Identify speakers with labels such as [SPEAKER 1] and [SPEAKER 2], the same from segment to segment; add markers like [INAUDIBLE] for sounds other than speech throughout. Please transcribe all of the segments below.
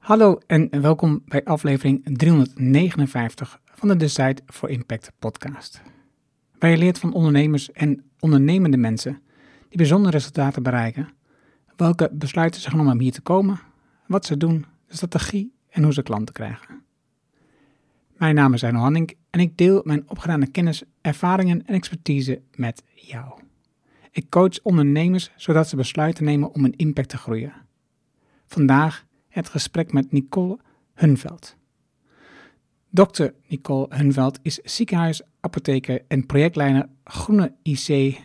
[SPEAKER 1] Hallo en welkom bij aflevering 359 van de Decide for Impact podcast. Waar je leert van ondernemers en ondernemende mensen die bijzondere resultaten bereiken, welke besluiten ze genomen om hier te komen, wat ze doen, de strategie en hoe ze klanten krijgen. Mijn naam is Arno Hanning en ik deel mijn opgedane kennis, ervaringen en expertise met jou. Ik coach ondernemers zodat ze besluiten nemen om een impact te groeien. Vandaag het gesprek met Nicole Hunveld. Dr. Nicole Hunveld is ziekenhuisapotheker en projectleider Groene IC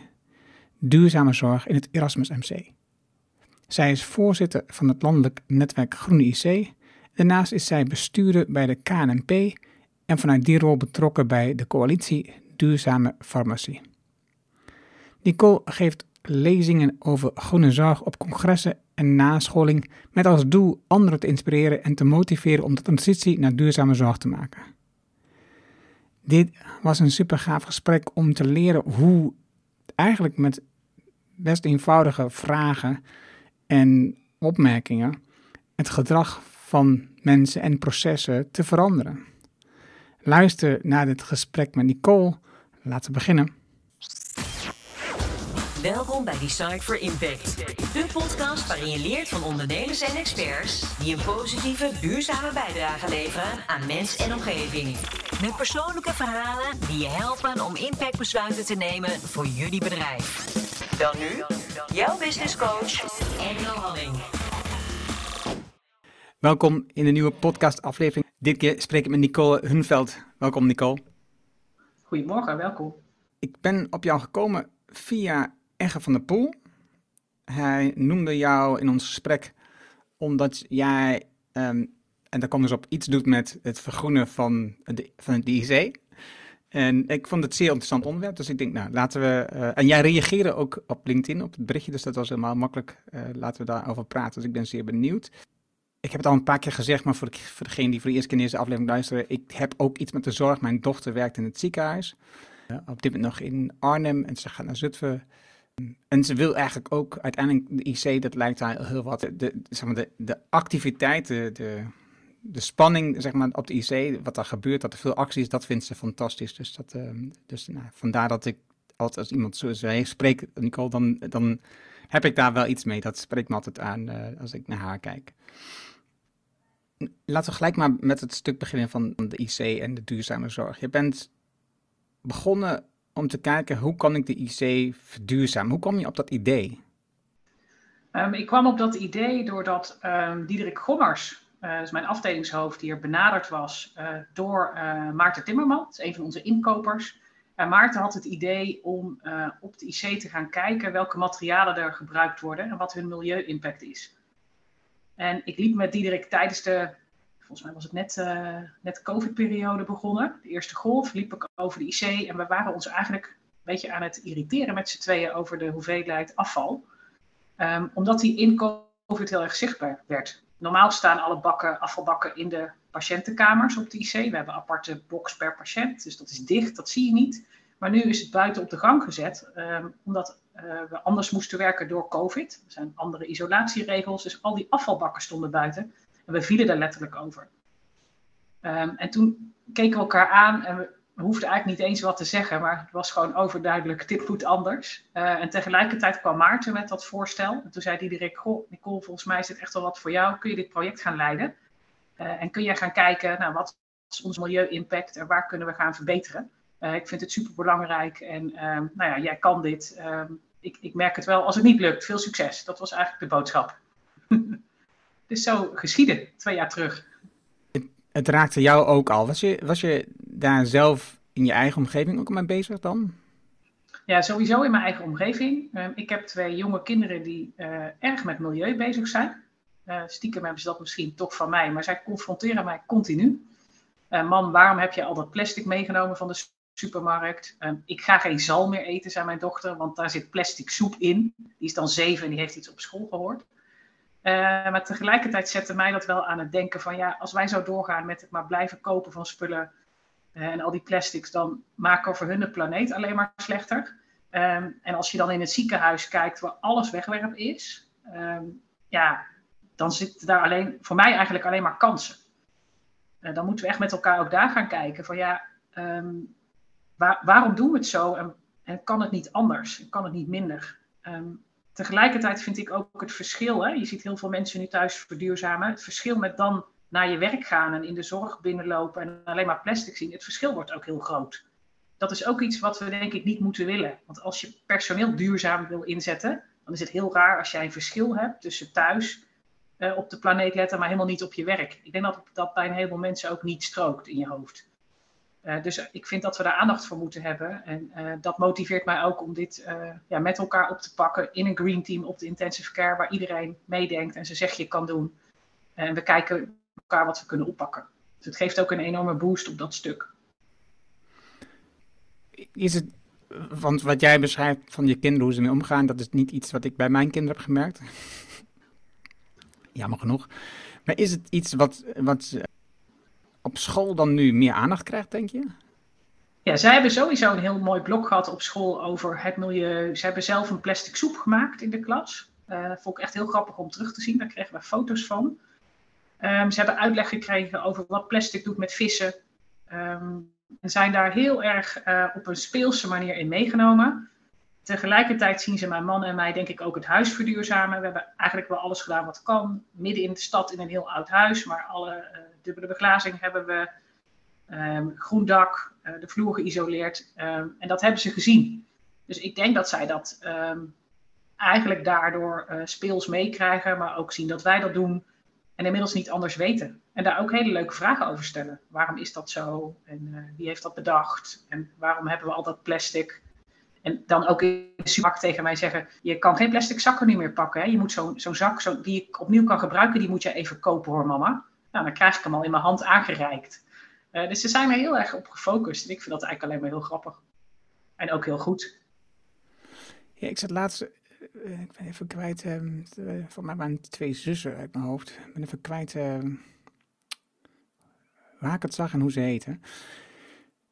[SPEAKER 1] Duurzame Zorg in het Erasmus MC. Zij is voorzitter van het landelijk netwerk Groene IC. Daarnaast is zij bestuurder bij de KNP en vanuit die rol betrokken bij de coalitie Duurzame Farmacie. Nicole geeft lezingen over groene zorg op congressen en nascholing met als doel anderen te inspireren en te motiveren om de transitie naar duurzame zorg te maken. Dit was een super gaaf gesprek om te leren hoe eigenlijk met best eenvoudige vragen en opmerkingen het gedrag van mensen en processen te veranderen. Luister naar dit gesprek met Nicole. Laten we beginnen.
[SPEAKER 2] Welkom bij Decide for Impact. De podcast waarin je leert van ondernemers en experts die een positieve, duurzame bijdrage leveren aan mens en omgeving. Met persoonlijke verhalen die je helpen om impactbesluiten te nemen voor jullie bedrijf. Dan nu, jouw business coach, Engel Halling.
[SPEAKER 1] Welkom in de nieuwe podcast-aflevering. Dit keer spreek ik met Nicole Hunveld. Welkom, Nicole.
[SPEAKER 3] Goedemorgen, welkom.
[SPEAKER 1] Ik ben op jou gekomen via Egge van der Poel. Hij noemde jou in ons gesprek omdat jij, ehm, en daar komt dus op, iets doet met het vergroenen van, de, van het IC. En ik vond het zeer interessant onderwerp, dus ik denk, nou, laten we... eh, en jij reageerde ook op LinkedIn, op het berichtje, dus dat was helemaal makkelijk. Eh, laten we daarover praten, dus ik ben zeer benieuwd. Ik heb het al een paar keer gezegd, maar voor, de, voor degene die voor de eerste keer in deze aflevering luisteren, ik heb ook iets met de zorg. Mijn dochter werkt in het ziekenhuis, op dit moment nog in Arnhem en ze gaat naar Zutphen. En ze wil eigenlijk ook uiteindelijk de IC, dat lijkt haar heel wat. De, zeg maar de, de activiteit, de, de, spanning zeg maar, op de IC, wat er gebeurt, dat er veel actie is, dat vindt ze fantastisch. Dus, dat, ehm, dus nou, vandaar dat ik altijd als iemand zo zei, spreek Nicole, dan, dan heb ik daar wel iets mee. Dat spreekt me altijd aan eh, als ik naar haar kijk. Laten we gelijk maar met het stuk beginnen van de IC en de duurzame zorg. Je bent begonnen om te kijken hoe kan ik de IC verduurzamen. Hoe kwam je op dat idee?
[SPEAKER 3] Um, ik kwam op dat idee doordat um, Diederik Gommers, dus mijn afdelingshoofd, hier benaderd was uh, door uh, Maarten Timmerman, een van onze inkopers. En Maarten had het idee om op de IC te gaan kijken welke materialen er gebruikt worden en wat hun milieu-impact is. En ik liep met Diederik tijdens de, volgens mij was het net, uh, net de COVID-periode begonnen. De eerste golf liep ik over de IC en we waren ons eigenlijk een beetje aan het irriteren met z'n tweeën over de hoeveelheid afval. Um, omdat die in COVID heel erg zichtbaar werd. Normaal staan alle bakken, afvalbakken in de patiëntenkamers op de IC. We hebben aparte box per patiënt, dus dat is dicht, dat zie je niet. Maar nu is het buiten op de gang gezet, um, omdat uh, we anders moesten werken door COVID. Er zijn andere isolatieregels, dus al die afvalbakken stonden buiten. En we vielen daar letterlijk over. Um, en toen keken we elkaar aan en we, hoefden eigenlijk niet eens wat te zeggen, maar het was gewoon overduidelijk, dit moet anders. Uh, en tegelijkertijd kwam Maarten met dat voorstel. En toen zei goh, Nicole, volgens mij is dit echt wel wat voor jou. Kun je dit project gaan leiden? Uh, en kun je gaan kijken, nou, wat is ons milieu-impact en waar kunnen we gaan verbeteren? Uh, ik vind het super belangrijk en um, nou ja, jij kan dit. Um, ik, ik, merk het wel als het niet lukt. Veel succes. Dat was eigenlijk de boodschap. Dus zo geschieden, twee jaar terug.
[SPEAKER 1] Het, het, raakte jou ook al. Was je, was je daar zelf in je eigen omgeving ook mee bezig dan?
[SPEAKER 3] Ja, sowieso in mijn eigen omgeving. Um, ik heb twee jonge kinderen die uh, erg met milieu bezig zijn. Uh, stiekem hebben ze dat misschien toch van mij, maar zij confronteren mij continu. Uh, man, waarom heb je al dat plastic meegenomen van de supermarkt. Um, ik ga geen zal meer eten, zei mijn dochter, want daar zit plastic soep in. Die is dan zeven en die heeft iets op school gehoord. Uh, maar tegelijkertijd zette mij dat wel aan het denken van ja, als wij zo doorgaan met het maar blijven kopen van spullen uh, en al die plastics, dan maken we voor hun de planeet alleen maar slechter. Um, en als je dan in het ziekenhuis kijkt waar alles wegwerp is, um, ja, dan zitten daar alleen, voor mij eigenlijk alleen maar kansen. Uh, dan moeten we echt met elkaar ook daar gaan kijken van ja, ehm, waar, waarom doen we het zo en, en, kan het niet anders? Kan het niet minder? Um, tegelijkertijd vind ik ook het verschil, hè, je ziet heel veel mensen nu thuis verduurzamen, het verschil met dan naar je werk gaan en in de zorg binnenlopen en alleen maar plastic zien, het verschil wordt ook heel groot. Dat is ook iets wat we denk ik niet moeten willen. Want als je personeel duurzaam wil inzetten, dan is het heel raar als jij een verschil hebt tussen thuis uh, op de planeet letten, maar helemaal niet op je werk. Ik denk dat dat bij een heleboel mensen ook niet strookt in je hoofd. Uh, dus ik vind dat we daar aandacht voor moeten hebben. En uh, dat motiveert mij ook om dit ja, met elkaar op te pakken in een green team op de intensive care, waar iedereen meedenkt en zijn zegje kan doen. En we kijken elkaar wat we kunnen oppakken. Dus het geeft ook een enorme boost op dat stuk.
[SPEAKER 1] Is het, want wat jij beschrijft van je kinderen, hoe ze mee omgaan, dat is niet iets wat ik bij mijn kinderen heb gemerkt. [LAUGHS] Jammer genoeg. Maar is het iets wat, wat op school dan nu meer aandacht krijgt, denk je?
[SPEAKER 3] Ja, zij hebben sowieso een heel mooi blok gehad op school over het milieu. Ze hebben zelf een plastic soep gemaakt in de klas. Uh, vond ik echt heel grappig om terug te zien. Daar kregen we foto's van. Um, ze hebben uitleg gekregen over wat plastic doet met vissen. Um, en zijn daar heel erg uh, op een speelse manier in meegenomen. Tegelijkertijd zien ze mijn man en mij denk ik ook het huis verduurzamen. We hebben eigenlijk wel alles gedaan wat kan. Midden in de stad in een heel oud huis, maar alle uh, dubbele beglazing hebben we. Um, groen dak, uh, de vloer geïsoleerd. Um, en dat hebben ze gezien. Dus ik denk dat zij dat um, eigenlijk daardoor uh, speels meekrijgen, maar ook zien dat wij dat doen. En inmiddels niet anders weten. En daar ook hele leuke vragen over stellen. Waarom is dat zo? En wie heeft dat bedacht? En waarom hebben we al dat plastic? En dan ook in de tegen mij zeggen: Je kan geen plastic zakken nu meer pakken. Hè? Je moet zo'n zo zak zo, die ik opnieuw kan gebruiken, die moet je even kopen hoor, mama. Nou, dan krijg ik hem al in mijn hand aangereikt. Uh, dus ze zijn er heel erg op gefocust. En ik vind dat eigenlijk alleen maar heel grappig. En ook heel goed.
[SPEAKER 1] Ja, ik zat laatst uh, ik ben even kwijt. Uh, voor mij waren twee zussen uit mijn hoofd. Ik ben even kwijt uh, waar ik het zag en hoe ze heten.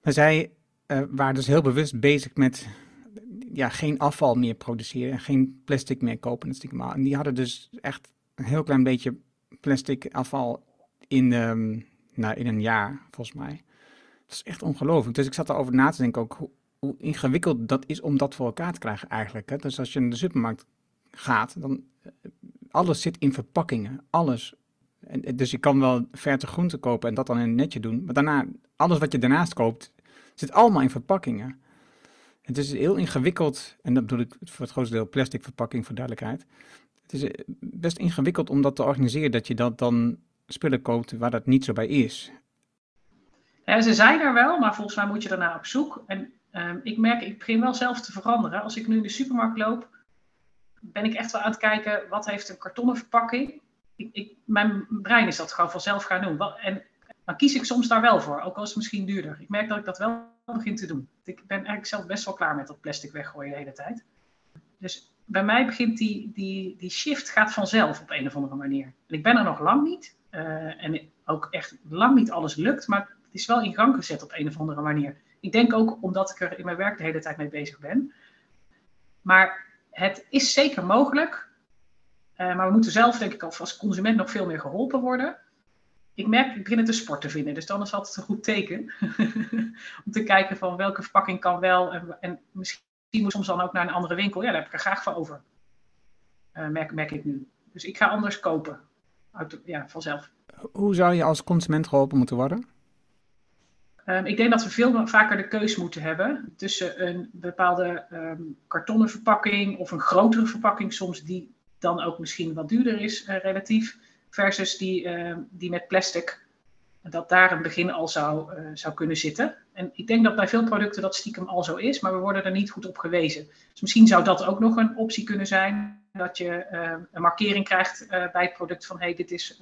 [SPEAKER 1] Maar zij waren dus heel bewust bezig met ja, geen afval meer produceren. Geen plastic meer kopen. En die hadden dus echt een heel klein beetje plastic afval in, um, nou, in een jaar, volgens mij. Dat is echt ongelooflijk. Dus ik zat erover na te denken ook hoe ingewikkeld dat is om dat voor elkaar te krijgen eigenlijk. Hè? Dus als je in de supermarkt gaat, dan eh, alles zit in verpakkingen, alles. En, dus je kan wel verte groenten kopen en dat dan in een netje doen, maar daarna, alles wat je daarnaast koopt, zit allemaal in verpakkingen. Het is heel ingewikkeld, en dat bedoel ik voor het grootste deel plastic verpakking voor duidelijkheid. Het is eh, best ingewikkeld om dat te organiseren, dat je dat dan spullen koopt waar dat niet zo bij is.
[SPEAKER 3] Ja, ze zijn er wel, maar volgens mij moet je daarna op zoek. En Um, ik merk, ik begin wel zelf te veranderen. Als ik nu in de supermarkt loop, ben ik echt wel aan het kijken, wat heeft een kartonnen verpakking? Ik, mijn brein is dat gewoon vanzelf gaan doen. En dan kies ik soms daar wel voor, ook al is het misschien duurder. Ik merk dat ik dat wel begin te doen. Ik ben eigenlijk zelf best wel klaar met dat plastic weggooien de hele tijd. Dus bij mij begint die, die, die shift gaat vanzelf op een of andere manier. En ik ben er nog lang niet. Uh, en ook echt lang niet alles lukt, maar het is wel in gang gezet op een of andere manier. Ik denk ook omdat ik er in mijn werk de hele tijd mee bezig ben. Maar het is zeker mogelijk. Uh, maar we moeten zelf, denk ik, als consument nog veel meer geholpen worden. Ik merk, ik begin het een sport te vinden. Dus dan is altijd een goed teken. [LAUGHS] Om te kijken van welke verpakking kan wel. En, en misschien moet soms dan ook naar een andere winkel. Ja, daar heb ik er graag voor over. Uh, merk, merk ik nu. Dus ik ga anders kopen. Uit, ja, vanzelf.
[SPEAKER 1] Hoe zou je als consument geholpen moeten worden?
[SPEAKER 3] Um, ik denk dat we veel vaker de keus moeten hebben tussen een bepaalde um, kartonnen verpakking of een grotere verpakking, soms die dan ook misschien wat duurder is uh, relatief, versus die, uh, die met plastic, dat daar een begin al zou, uh, zou kunnen zitten. En ik denk dat bij veel producten dat stiekem al zo is, maar we worden er niet goed op gewezen. Dus misschien zou dat ook nog een optie kunnen zijn, dat je ehm, een markering krijgt bij het product van hey, dit is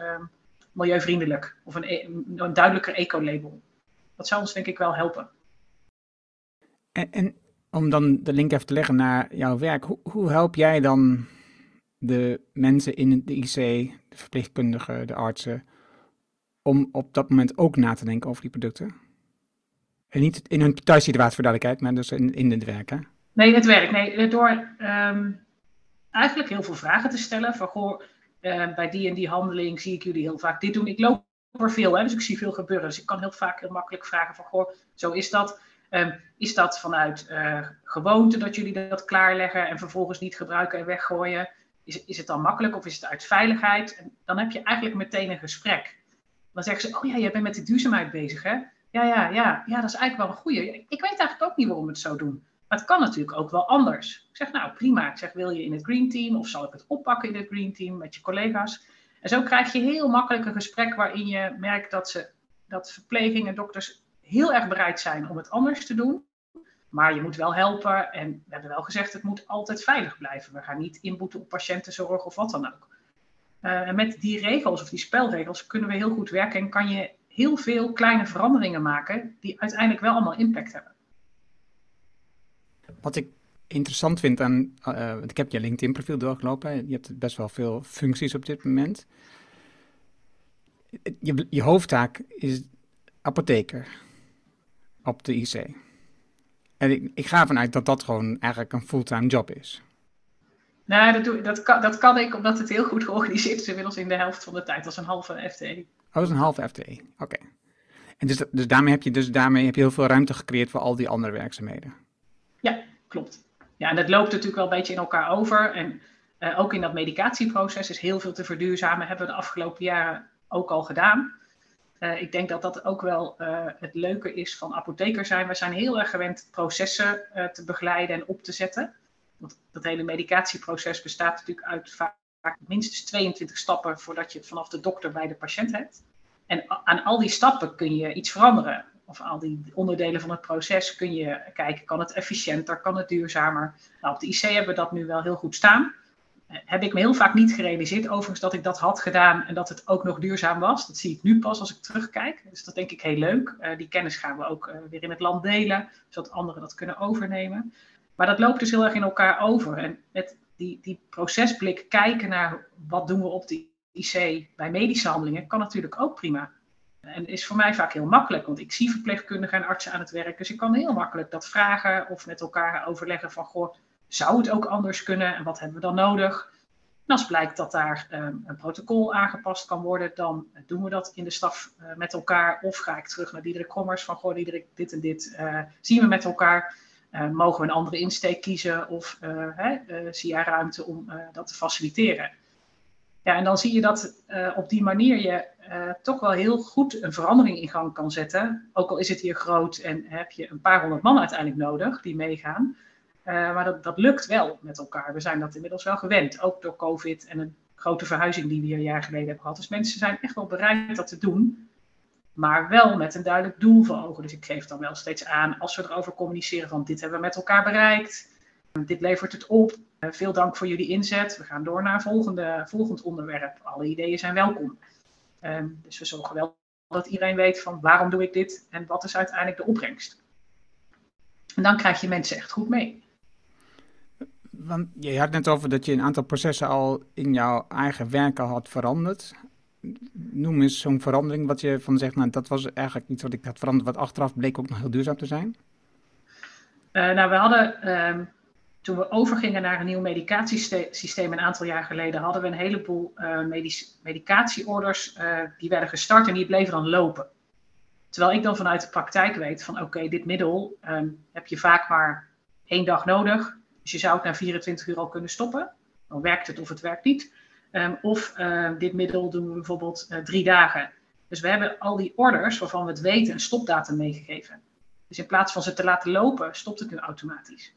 [SPEAKER 3] milieuvriendelijk of een, e-, een duidelijker eco-label dat zou ons denk ik wel helpen.
[SPEAKER 1] En, en, om dan de link even te leggen naar jouw werk, hoe, hoe help jij dan de mensen in de IC, de verpleegkundigen, de artsen, om op dat moment ook na te denken over die producten? En niet in hun thuissituatie voor duidelijkheid, maar dus in, in het werk, hè?
[SPEAKER 3] Nee, het werk. Nee, door um, eigenlijk heel veel vragen te stellen van, goh, bij die en die handeling zie ik jullie heel vaak dit doen. Ik loop er veel, hè, dus ik zie veel gebeuren. Dus ik kan heel vaak heel makkelijk vragen van, goh, zo is dat. Ehm, is dat vanuit uh, gewoonte dat jullie dat klaarleggen en vervolgens niet gebruiken en weggooien? Is, is het dan makkelijk of is het uit veiligheid? En dan heb je eigenlijk meteen een gesprek. Dan zeggen ze, oh ja, jij bent met de duurzaamheid bezig, hè? Ja, ja, ja, ja, dat is eigenlijk wel een goede. Ik weet eigenlijk ook niet waarom we het zo doen. Maar het kan natuurlijk ook wel anders. Ik zeg, nou prima. Ik zeg, wil je in het Green Team of zal ik het oppakken in het Green Team met je collega's? En zo krijg je heel makkelijk een gesprek waarin je merkt dat, ze, dat verpleging en dokters heel erg bereid zijn om het anders te doen. Maar je moet wel helpen. En we hebben wel gezegd, het moet altijd veilig blijven. We gaan niet inboeten op patiëntenzorg of wat dan ook. Uh, en met die regels of die spelregels kunnen we heel goed werken en kan je heel veel kleine veranderingen maken die uiteindelijk wel allemaal impact hebben.
[SPEAKER 1] Wat ik interessant vind aan, uh, ik heb je LinkedIn profiel doorgelopen, je hebt best wel veel functies op dit moment. Je, je hoofdtaak is apotheker op de IC. En ik, ik ga ervan uit dat dat gewoon eigenlijk een fulltime job is.
[SPEAKER 3] Nou, dat, doe, dat, kan, dat kan ik omdat het heel goed georganiseerd is inmiddels in de helft van de tijd. als een halve FTE.
[SPEAKER 1] Oh, dat is een halve FTE. Oké. En dus, dus, daarmee heb je, dus daarmee heb je heel veel ruimte gecreëerd voor al die andere werkzaamheden.
[SPEAKER 3] Ja, klopt. Ja, en dat loopt natuurlijk wel een beetje in elkaar over. En uh, ook in dat medicatieproces is heel veel te verduurzamen. Hebben we de afgelopen jaren ook al gedaan. Uh, ik denk dat dat ook wel uh, het leuke is van apotheker zijn. We zijn heel erg gewend processen te begeleiden en op te zetten. Want dat hele medicatieproces bestaat natuurlijk uit vaak minstens 22 stappen voordat je het vanaf de dokter bij de patiënt hebt. En aan al die stappen kun je iets veranderen. Of al die onderdelen van het proces kun je kijken, kan het efficiënter, kan het duurzamer? Nou, op de IC hebben we dat nu wel heel goed staan. Eh, heb ik me heel vaak niet gerealiseerd, overigens, dat ik dat had gedaan en dat het ook nog duurzaam was. Dat zie ik nu pas als ik terugkijk. Dus dat denk ik heel leuk. Uh, die kennis gaan we ook uh, weer in het land delen, zodat anderen dat kunnen overnemen. Maar dat loopt dus heel erg in elkaar over. En met die, die procesblik kijken naar wat doen we op de IC bij medische handelingen, kan natuurlijk ook prima. En is voor mij vaak heel makkelijk, want ik zie verpleegkundigen en artsen aan het werk. Dus ik kan heel makkelijk dat vragen of met elkaar overleggen van, goh, zou het ook anders kunnen en wat hebben we dan nodig? En als blijkt dat daar um, een protocol aangepast kan worden, dan doen we dat in de staf uh, met elkaar. Of ga ik terug naar Diederik Kommers van, goh Diederik, dit en dit uh, zien we met elkaar. Mogen we een andere insteek kiezen of zie jij ruimte om dat te faciliteren? Ja, en dan zie je dat op die manier je toch wel heel goed een verandering in gang kan zetten. Ook al is het hier groot en heb je een paar honderd man uiteindelijk nodig die meegaan. Uh, maar dat, dat lukt wel met elkaar. We zijn dat inmiddels wel gewend. Ook door COVID en een grote verhuizing die we hier een jaar geleden hebben gehad. Dus mensen zijn echt wel bereid dat te doen. Maar wel met een duidelijk doel voor ogen. Dus ik geef dan wel steeds aan als we erover communiceren van dit hebben we met elkaar bereikt. Dit levert het op. Uh, veel dank voor jullie inzet. We gaan door naar volgende, volgend onderwerp. Alle ideeën zijn welkom. Uh, dus we zorgen wel dat iedereen weet van waarom doe ik dit en wat is uiteindelijk de opbrengst. En dan krijg je mensen echt goed mee
[SPEAKER 1] want je had net over dat je een aantal processen al in jouw eigen werk al had veranderd. Noem eens zo'n verandering wat je van zegt, nou dat was eigenlijk iets wat ik had veranderd, wat achteraf bleek ook nog heel duurzaam te zijn.
[SPEAKER 3] Uh, nou, we hadden, um, toen we overgingen naar een nieuw medicatiesysteem een aantal jaar geleden, hadden we een heleboel medisch, medicatieorders uh, die werden gestart en die bleven dan lopen. Terwijl ik dan vanuit de praktijk weet van oké, dit middel um, heb je vaak maar één dag nodig. Dus je zou het na 24 uur al kunnen stoppen. Dan werkt het of het werkt niet. Um, of uh, dit middel doen we bijvoorbeeld uh, drie dagen. Dus we hebben al die orders waarvan we het weten een stopdatum meegegeven. Dus in plaats van ze te laten lopen, stopt het nu automatisch.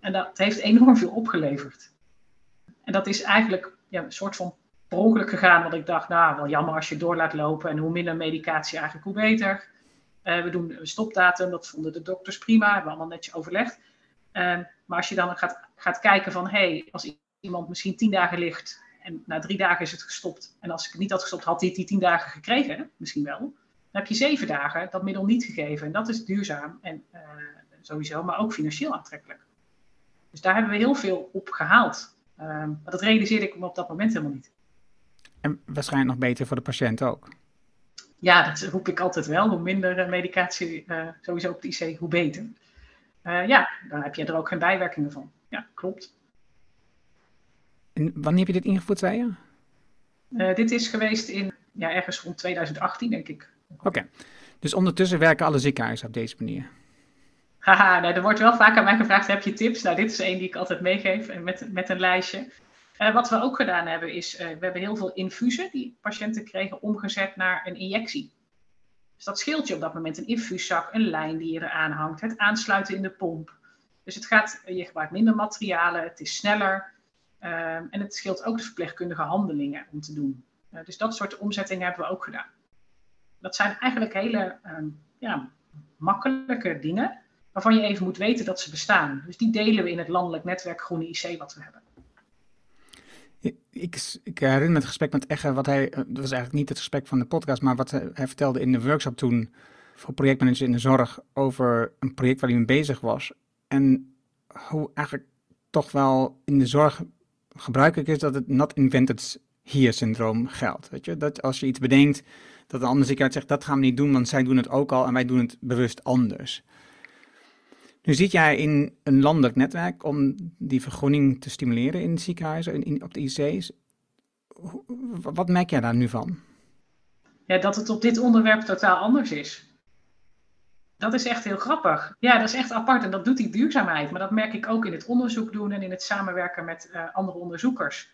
[SPEAKER 3] En dat heeft enorm veel opgeleverd. En dat is eigenlijk ja, een soort van per ongeluk gegaan. Want ik dacht, nou, wel jammer als je door laat lopen. En hoe minder medicatie eigenlijk, hoe beter. Uh, we doen een stopdatum, dat vonden de dokters prima. Hebben we allemaal netjes overlegd. Uh, maar als je dan gaat, gaat kijken van, hé, hey, als iemand misschien tien dagen ligt en na drie dagen is het gestopt. En als ik het niet had gestopt, had hij die tien dagen gekregen, misschien wel. Dan heb je zeven dagen dat middel niet gegeven. En dat is duurzaam en uh, sowieso, maar ook financieel aantrekkelijk. Dus daar hebben we heel veel op gehaald. Um, maar dat realiseerde ik me op dat moment helemaal niet.
[SPEAKER 1] En waarschijnlijk nog beter voor de patiënt ook.
[SPEAKER 3] Ja, dat roep ik altijd wel. Hoe minder eh, medicatie uh, sowieso op de IC, hoe beter. Uh, ja, dan heb je er ook geen bijwerkingen van. Ja, klopt.
[SPEAKER 1] En wanneer heb je dit ingevoerd, zei je?
[SPEAKER 3] dit is geweest in ja, ergens rond 2018, denk ik.
[SPEAKER 1] Oké, dus ondertussen werken alle ziekenhuizen op deze manier?
[SPEAKER 3] Haha, nou, er wordt wel vaak aan mij gevraagd, heb je tips? Nou, dit is één die ik altijd meegeef met, met een lijstje. Uh, wat we ook gedaan hebben is, uh, we hebben heel veel infusen die patiënten kregen omgezet naar een injectie. Dus dat scheelt je op dat moment een infuuszak, een lijn die je eraan hangt, het aansluiten in de pomp. Dus het gaat, je gebruikt minder materialen, het is sneller uh, en het scheelt ook de verpleegkundige handelingen om te doen. dus dat soort omzettingen hebben we ook gedaan. Dat zijn eigenlijk hele ehm, ja, makkelijke dingen waarvan je even moet weten dat ze bestaan. Dus die delen we in het landelijk netwerk Groene IC wat we hebben.
[SPEAKER 1] Ik, ik herinner het gesprek met Egge, wat hij, eh, dat was eigenlijk niet het gesprek van de podcast, maar wat hij, vertelde in de workshop toen voor projectmanagers in de zorg over een project waar hij mee bezig was. En hoe eigenlijk toch wel in de zorg gebruikelijk is dat het not invented here syndroom geldt. Weet je? Dat als je iets bedenkt, dat een ander ziekenhuis zegt dat gaan we niet doen, want zij doen het ook al en wij doen het bewust anders. Nu zit jij in een landelijk netwerk om die vergroening te stimuleren in ziekenhuizen, in, op de IC's. Wat merk jij daar nu van?
[SPEAKER 3] Ja, dat het op dit onderwerp totaal anders is. Dat is echt heel grappig. Ja, dat is echt apart en dat doet die duurzaamheid. Maar dat merk ik ook in het onderzoek doen en in het samenwerken met uh, andere onderzoekers.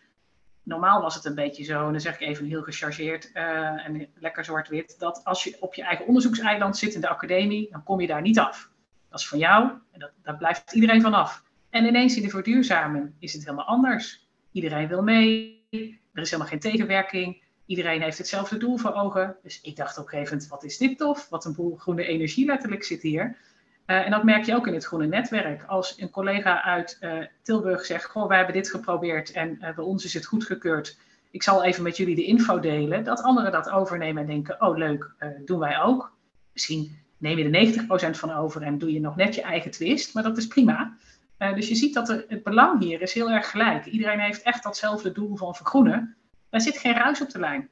[SPEAKER 3] Normaal was het een beetje zo, en dan zeg ik even heel gechargeerd uh, en lekker zwart-wit, dat als je op je eigen onderzoekseiland zit in de academie, dan kom je daar niet af. Dat is van jou en dat, daar blijft iedereen van af. En ineens in de verduurzamen is het helemaal anders. Iedereen wil mee, er is helemaal geen tegenwerking. Iedereen heeft hetzelfde doel voor ogen. Dus ik dacht op een gegeven moment, wat is dit tof? Wat een boel groene energie letterlijk zit hier. Uh, en dat merk je ook in het groene netwerk. Als een collega uit uh, Tilburg zegt, goh, wij hebben dit geprobeerd en uh, bij ons is het goedgekeurd. Ik zal even met jullie de info delen. Dat anderen dat overnemen en denken, oh leuk, doen wij ook. Misschien neem je er 90% van over en doe je nog net je eigen twist, maar dat is prima. Uh, dus je ziet dat er, het belang hier is heel erg gelijk. Iedereen heeft echt datzelfde doel van vergroenen. Daar zit geen ruis op de lijn.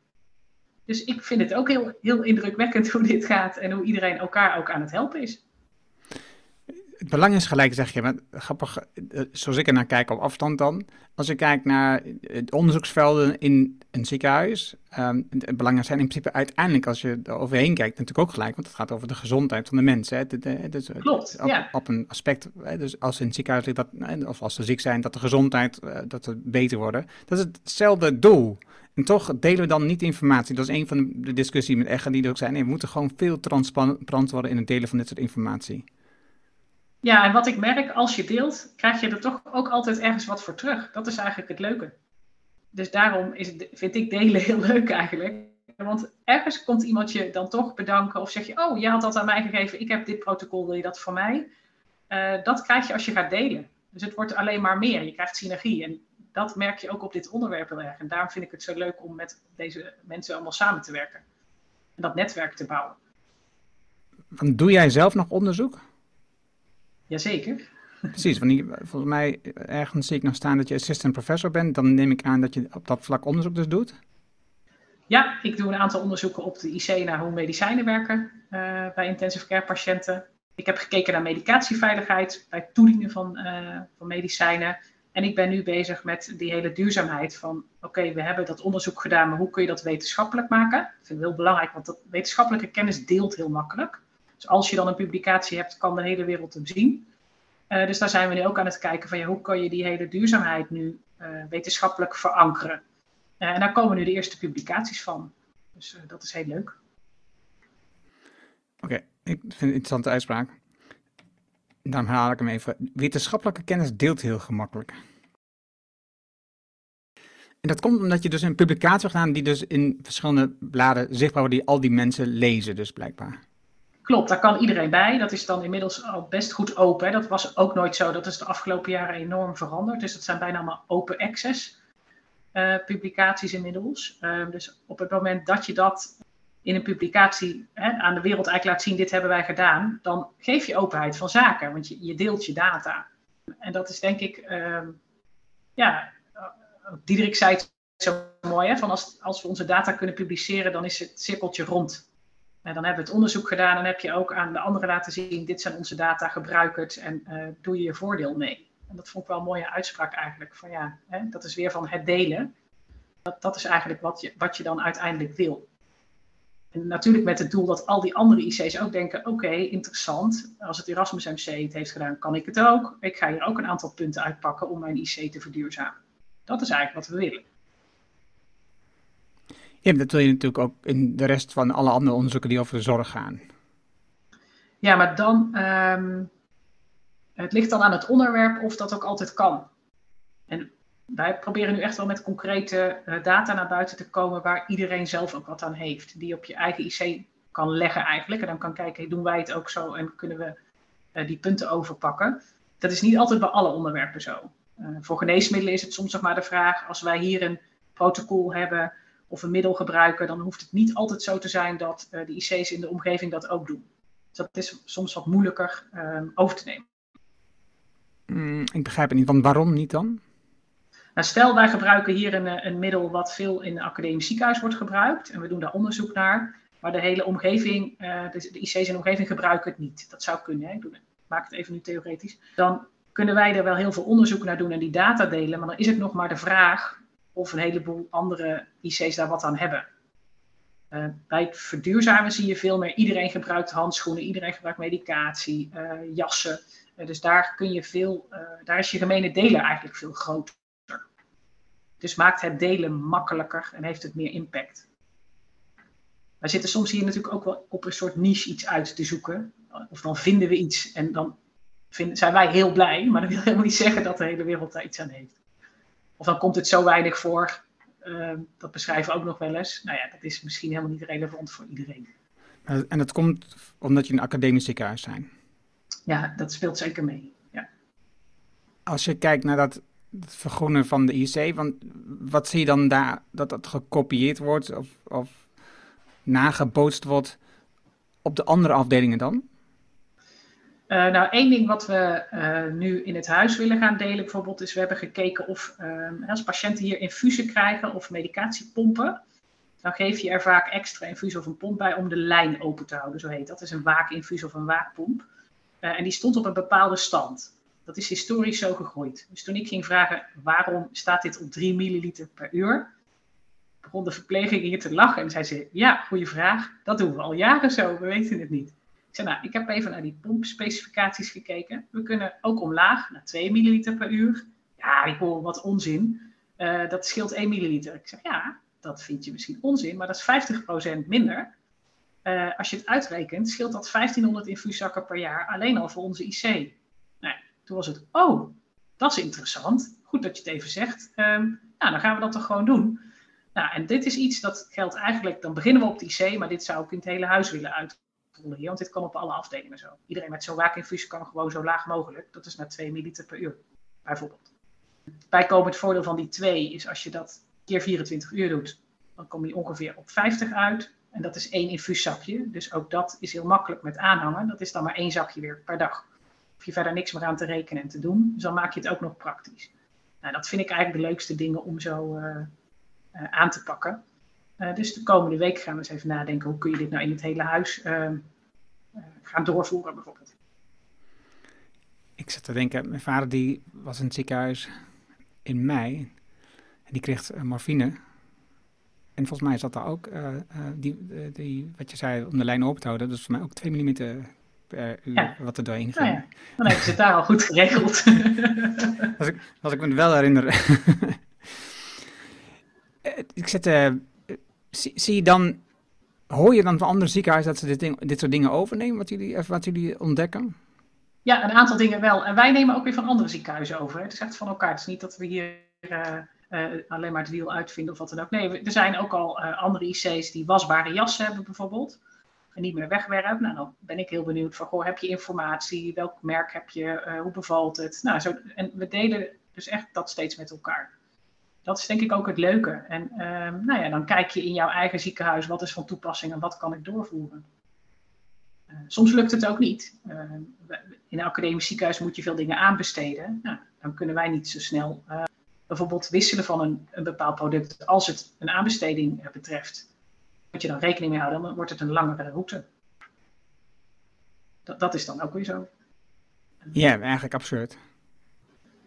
[SPEAKER 3] Dus ik vind het ook heel, heel indrukwekkend [LAUGHS] hoe dit gaat en hoe iedereen elkaar ook aan het helpen is
[SPEAKER 1] het belang is gelijk, zeg je. Maar grappig, eh, zoals ik er naar kijk op afstand dan. Als je kijkt naar de onderzoeksvelden in een ziekenhuis. Um, het belang zijn in principe uiteindelijk, als je er overheen kijkt, natuurlijk ook gelijk. Want het gaat over de gezondheid van de mensen. Hè.
[SPEAKER 3] Dus, Klopt,
[SPEAKER 1] op,
[SPEAKER 3] ja.
[SPEAKER 1] op een aspect, hè. dus als in het ziekenhuis dat, of als ze ziek zijn, dat de gezondheid, eh, dat ze beter worden. Dat is hetzelfde doel. En toch delen we dan niet informatie. Dat is een van de discussies met Eggen die er ook zijn. Nee, we moeten gewoon veel transparant worden in het delen van dit soort informatie.
[SPEAKER 3] Ja, en wat ik merk, als je deelt, krijg je er toch ook altijd ergens wat voor terug. Dat is eigenlijk het leuke. Dus daarom is het, vind ik delen heel leuk eigenlijk. Want ergens komt iemand je dan toch bedanken of zeg je, oh, je had dat aan mij gegeven, ik heb dit protocol, wil je dat voor mij? Uh, dat krijg je als je gaat delen. Dus het wordt alleen maar meer, je krijgt synergie. En dat merk je ook op dit onderwerp heel erg. En daarom vind ik het zo leuk om met deze mensen allemaal samen te werken. En dat netwerk te bouwen.
[SPEAKER 1] Doe jij zelf nog onderzoek?
[SPEAKER 3] Jazeker.
[SPEAKER 1] Precies, want volgens mij ergens zie ik nog staan dat je assistant professor bent. Dan neem ik aan dat je op dat vlak onderzoek dus doet.
[SPEAKER 3] Ja, ik doe een aantal onderzoeken op de IC naar hoe medicijnen werken uh, bij intensive care patiënten. Ik heb gekeken naar medicatieveiligheid bij het toedienen van, uh, van medicijnen. En ik ben nu bezig met die hele duurzaamheid van, oké, we hebben dat onderzoek gedaan, maar hoe kun je dat wetenschappelijk maken? Dat vind ik heel belangrijk, want dat wetenschappelijke kennis deelt heel makkelijk. Dus als je dan een publicatie hebt, kan de hele wereld hem zien. Uh, dus daar zijn we nu ook aan het kijken van ja, hoe kan je die hele duurzaamheid nu uh, wetenschappelijk verankeren. Uh, en daar komen nu de eerste publicaties van. Dus dat is heel leuk.
[SPEAKER 1] Oké, ik vind het een interessante uitspraak. Dan haal ik hem even. Wetenschappelijke kennis deelt heel gemakkelijk. En dat komt omdat je dus een publicatie hebt gedaan die dus in verschillende bladen zichtbaar wordt, die al die mensen lezen dus blijkbaar.
[SPEAKER 3] Klopt, daar kan iedereen bij. Dat is dan inmiddels al best goed open. Dat was ook nooit zo. Dat is de afgelopen jaren enorm veranderd. Dus dat zijn bijna allemaal open access uh, publicaties inmiddels. Uh, dus op het moment dat je dat in een publicatie hè, aan de wereld eigenlijk laat zien, dit hebben wij gedaan, dan geef je openheid van zaken, want je, je deelt je data. En dat is denk ik, uh, ja, Diederik zei het zo mooi, hè, van als, als we onze data kunnen publiceren, dan is het cirkeltje rond. En dan hebben we het onderzoek gedaan en heb je ook aan de anderen laten zien, dit zijn onze data, gebruik het en uh, doe je je voordeel mee. En dat vond ik wel een mooie uitspraak eigenlijk, van ja, hè, dat is weer van het delen. Dat, dat is eigenlijk wat je, wat je dan uiteindelijk wil. En natuurlijk met het doel dat al die andere IC's ook denken: oké, interessant. Als het Erasmus MC het heeft gedaan, kan ik het ook. Ik ga hier ook een aantal punten uitpakken om mijn IC te verduurzamen. Dat is eigenlijk wat we willen.
[SPEAKER 1] Ja, dat wil je natuurlijk ook in de rest van alle andere onderzoeken die over de zorg gaan.
[SPEAKER 3] Ja, maar dan. Um, het ligt dan aan het onderwerp of dat ook altijd kan. En wij proberen nu echt wel met concrete uh, data naar buiten te komen waar iedereen zelf ook wat aan heeft. Die op je eigen IC kan leggen eigenlijk. En dan kan kijken, doen wij het ook zo en kunnen we uh, die punten overpakken. Dat is niet altijd bij alle onderwerpen zo. Uh, voor geneesmiddelen is het soms nog maar de vraag, als wij hier een protocol hebben of een middel gebruiken, dan hoeft het niet altijd zo te zijn dat de IC's in de omgeving dat ook doen. Dus dat is soms wat moeilijker over te nemen.
[SPEAKER 1] Mm, ik begrijp het niet, want waarom niet dan?
[SPEAKER 3] Nou, stel, wij gebruiken hier een, een middel wat veel in een academisch ziekenhuis wordt gebruikt en we doen daar onderzoek naar, maar de hele omgeving, uh, de, de, IC's in de omgeving gebruiken het niet. Dat zou kunnen, hè? ik, doe, ik maak het even nu theoretisch. Dan kunnen wij er wel heel veel onderzoek naar doen en die data delen, maar dan is het nog maar de vraag of een heleboel andere IC's daar wat aan hebben. Uh, bij het verduurzamen zie je veel meer, iedereen gebruikt handschoenen, iedereen gebruikt medicatie, uh, jassen. Uh, dus daar kun je veel, daar is je gemene deler eigenlijk veel groter. Dus maakt het delen makkelijker en heeft het meer impact. Wij zitten soms hier natuurlijk ook wel op een soort niche iets uit te zoeken. Of dan vinden we iets en dan zijn wij heel blij, maar dat wil helemaal niet zeggen dat de hele wereld daar iets aan heeft. Of dan komt het zo weinig voor, uh, dat beschrijven we ook nog wel eens. Nou ja, dat is misschien helemaal niet relevant voor iedereen.
[SPEAKER 1] En dat komt omdat je een academisch ziekenhuis zijn?
[SPEAKER 3] Ja, dat speelt zeker mee. Ja.
[SPEAKER 1] Als je kijkt naar dat het vergroenen van de IC, want wat zie je dan daar dat dat gekopieerd wordt of, of nagebootst wordt op de andere afdelingen dan?
[SPEAKER 3] Uh, nou, één ding wat we uh, nu in het huis willen gaan delen bijvoorbeeld, is we hebben gekeken of uh, als patiënten hier infusen krijgen of medicatiepompen, dan geef je er vaak extra infuus of een pomp bij om de lijn open te houden, zo heet dat. Is een waakinfuus of een waakpomp. en die stond op een bepaalde stand. Dat is historisch zo gegroeid. Dus toen ik ging vragen waarom staat dit op 3 milliliter per uur, begon de verpleging hier te lachen en zei ze: Ja, goede vraag. Dat doen we al jaren zo, we weten het niet. Ik zei: Nou, ik heb even naar die pompspecificaties gekeken. We kunnen ook omlaag naar 2 milliliter per uur. Ja, ik hoor wat onzin. Uh, dat scheelt 1 milliliter. Ik zeg: Ja, dat vind je misschien onzin, maar dat is 50% minder. Uh, als je het uitrekent, scheelt dat 1500 infuuszakken per jaar alleen al voor onze IC. Toen was het, oh, dat is interessant. Goed dat je het even zegt. Um, nou, dan gaan we dat toch gewoon doen. Nou, en dit is iets dat geldt eigenlijk, dan beginnen we op de IC, maar dit zou ik in het hele huis willen hier, want dit kan op alle afdelingen zo. Iedereen met zo'n waakinfuus kan gewoon zo laag mogelijk. Dat is naar 2 milliliter per uur, bijvoorbeeld. Bijkomend voordeel van die 2 is als je dat keer 24 uur doet, dan kom je ongeveer op 50 uit. En dat is één infuuszakje. Dus ook dat is heel makkelijk met aanhangen. Dat is dan maar één zakje weer per dag hoef je verder niks meer aan te rekenen en te doen. Dus dan maak je het ook nog praktisch. Nou, dat vind ik eigenlijk de leukste dingen om zo uh, uh, aan te pakken. Uh, dus de komende week gaan we eens even nadenken hoe kun je dit nou in het hele huis gaan doorvoeren bijvoorbeeld.
[SPEAKER 1] Ik zat te denken, mijn vader die was in het ziekenhuis in mei en die kreeg morfine. En volgens mij zat daar ook, die, die, wat je zei, om de lijn open te houden, dus voor mij ook 2 mm per uur ja. wat er doorheen ging.
[SPEAKER 3] Nou ja, dan heb je het daar al goed geregeld. [LAUGHS]
[SPEAKER 1] als, ik, als ik me wel herinner. [LAUGHS] ik zet, uh, zie, zie, je dan, hoor je dan van andere ziekenhuizen dat ze dit, ding, dit soort dingen overnemen, wat jullie, wat jullie ontdekken?
[SPEAKER 3] Ja, een aantal dingen wel. En wij nemen ook weer van andere ziekenhuizen over. Het is echt van elkaar. Het is niet dat we hier uh, uh, alleen maar het wiel uitvinden of wat dan ook. Nee, er zijn ook al andere IC's die wasbare jassen hebben bijvoorbeeld en niet meer wegwerp. Nou, dan ben ik heel benieuwd van, goh, heb je informatie? Welk merk heb je? Hoe bevalt het? Nou, zo, en we delen dus echt dat steeds met elkaar. Dat is denk ik ook het leuke. En uh, nou ja, dan kijk je in jouw eigen ziekenhuis, wat is van toepassing en wat kan ik doorvoeren? Uh, soms lukt het ook niet. in een academisch ziekenhuis moet je veel dingen aanbesteden. Nou, dan kunnen wij niet zo snel bijvoorbeeld wisselen van een, een bepaald product als het een aanbesteding betreft moet je dan rekening mee houden, dan wordt het een langere route. Dat, dat is dan ook weer zo.
[SPEAKER 1] Ja, eigenlijk absurd.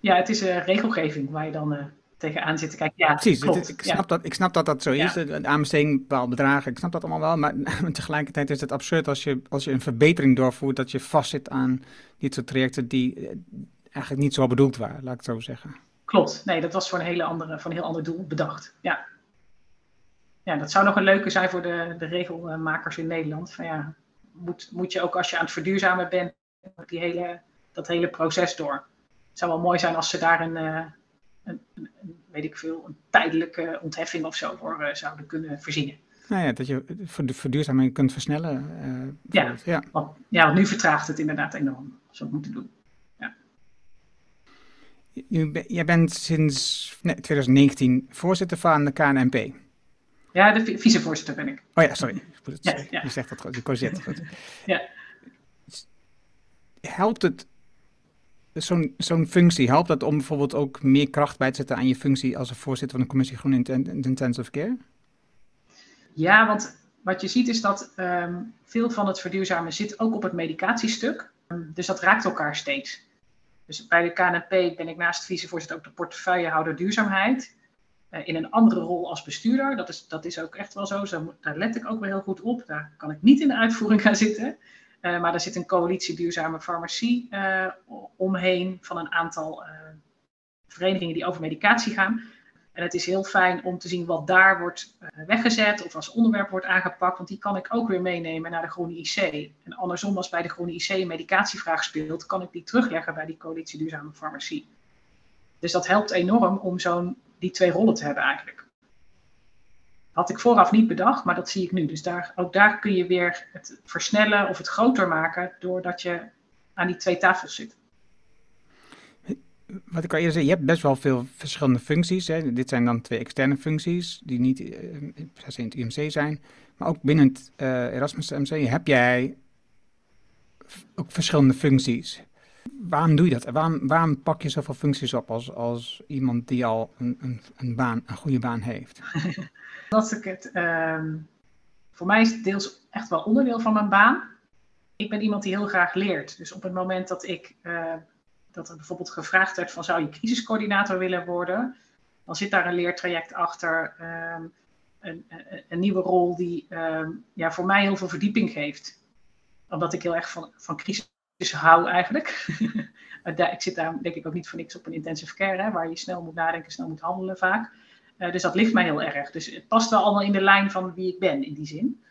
[SPEAKER 3] Ja, het is regelgeving waar je dan tegenaan zitten kijken. Ja,
[SPEAKER 1] Precies, het-
[SPEAKER 3] klopt.
[SPEAKER 1] ik,
[SPEAKER 3] ja.
[SPEAKER 1] snap dat, ik snap dat dat zo is.
[SPEAKER 3] Ja.
[SPEAKER 1] De aanbesteding, bepaalde bedragen, ik snap dat allemaal wel. [LAUGHS] Maar tegelijkertijd is het absurd als je, als je een verbetering doorvoert, dat je vastzit aan dit soort trajecten die eh, eigenlijk niet zo bedoeld waren, laat ik het zo zeggen.
[SPEAKER 3] Klopt. Nee, dat was voor een, hele andere, voor een heel ander doel bedacht. Ja. Ja, dat zou nog een leuke zijn voor de, de regelmakers in Nederland. Van ja, moet, moet je ook als je aan het verduurzamen bent, die hele, dat hele proces door. Het zou wel mooi zijn als ze daar een, eh, een, weet ik veel, een tijdelijke ontheffing of zo voor eh, zouden kunnen voorzien.
[SPEAKER 1] Nou ja, dat je voor de verduurzaming kunt versnellen. eh,
[SPEAKER 3] Ja.
[SPEAKER 1] ja.
[SPEAKER 3] Want, ja, want nu vertraagt het inderdaad enorm als we het moeten doen.
[SPEAKER 1] Jij bent sinds nee, 2019 voorzitter van de KNNP.
[SPEAKER 3] Ja, de vi- vicevoorzitter ben ik.
[SPEAKER 1] Oh ja, sorry.
[SPEAKER 3] Ja, ja.
[SPEAKER 1] Je zegt dat goed. Je het goed.
[SPEAKER 3] Ja.
[SPEAKER 1] Helpt het, zo'n zo'n functie, helpt dat om bijvoorbeeld ook meer kracht bij te zetten aan je functie als voorzitter van de commissie Groen Inten- Intensive Care?
[SPEAKER 3] Ja, want wat je ziet is dat ehm, veel van het verduurzamen zit ook op het medicatiestuk. Ehm, dus dat raakt elkaar steeds. Dus bij de KNP ben ik naast vicevoorzitter ook de portefeuillehouder duurzaamheid. Eh, in een andere rol als bestuurder. Dat is, dat is ook echt wel zo. Dus moet- daar let ik ook wel heel goed op. Daar kan ik niet in de uitvoering gaan zitten. Eh, maar er zit een coalitie duurzame farmacie eh, omheen van een aantal eh, verenigingen die over medicatie gaan. En het is heel fijn om te zien wat daar wordt weggezet of als onderwerp wordt aangepakt, want die kan ik ook weer meenemen naar de Groene IC. En andersom, als bij de Groene IC een medicatievraag speelt, kan ik die terugleggen bij die coalitie duurzame farmacie. Dus dat helpt enorm om zo'n die twee rollen te hebben eigenlijk. Had ik vooraf niet bedacht, maar dat zie ik nu. Dus daar, ook daar kun je weer het versnellen of het groter maken doordat je aan die twee tafels zit.
[SPEAKER 1] Wat ik al eerder zei, je hebt best wel veel verschillende functies. Hè. Dit zijn dan twee externe functies die niet se in het UMC zijn. Maar ook binnen het eh, Erasmus MC heb jij ook verschillende functies. Waarom doe je dat? Waarom, waarom pak je zoveel functies op als, als iemand die al een, een, een baan, een goede baan heeft? [LAUGHS]
[SPEAKER 3] Dat ik het, ehm, voor mij is het deels echt wel onderdeel van mijn baan. Ik ben iemand die heel graag leert. Dus op het moment dat ik, eh, dat er bijvoorbeeld gevraagd werd van zou je crisiscoördinator willen worden, dan zit daar een leertraject achter, ehm, een, een, een nieuwe rol die ehm, ja, voor mij heel veel verdieping geeft. Omdat ik heel erg van, van crisis hou eigenlijk. [LAUGHS] Daar- ik zit daar denk ik ook niet voor niks op een intensive care, hè, waar je snel moet nadenken, snel moet handelen vaak. Eh, dus dat ligt mij heel erg. Dus het past wel allemaal in de lijn van wie ik ben in die zin.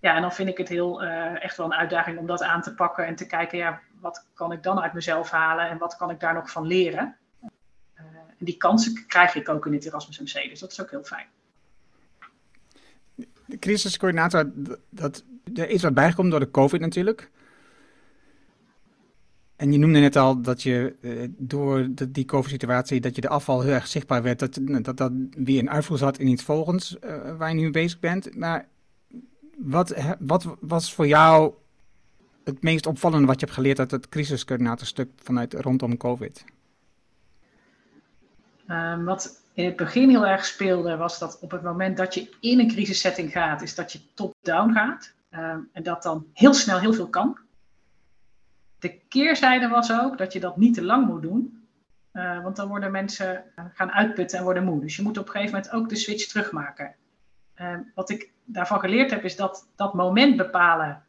[SPEAKER 3] Ja, en dan vind ik het heel eh, echt wel een uitdaging om dat aan te pakken en te kijken, ja, wat kan ik dan uit mezelf halen en wat kan ik daar nog van leren? Eh, en die kansen krijg ik ook in het Erasmus MC, dus dat is ook heel fijn.
[SPEAKER 1] De crisiscoördinator, dat, er is wat bijgekomen door de COVID natuurlijk. En je noemde net al dat je eh, door de, die COVID-situatie, dat je de afval heel erg zichtbaar werd, dat dat, dat weer een uitvoer zat in iets volgens eh, waar je nu mee bezig bent. Maar wat, wat was voor jou het meest opvallende wat je hebt geleerd uit het crisiscoördinatorstuk vanuit rondom COVID?
[SPEAKER 3] Ehm, wat in het begin heel erg speelde, was dat op het moment dat je in een crisissetting gaat, is dat je top-down gaat. Ehm, en dat dan heel snel heel veel kan. De keerzijde was ook dat je dat niet te lang moet doen. eh, want dan worden mensen eh, gaan uitputten en worden moe. Dus je moet op een gegeven moment ook de switch terugmaken. Ehm, wat ik daarvan geleerd heb, is dat dat moment bepalen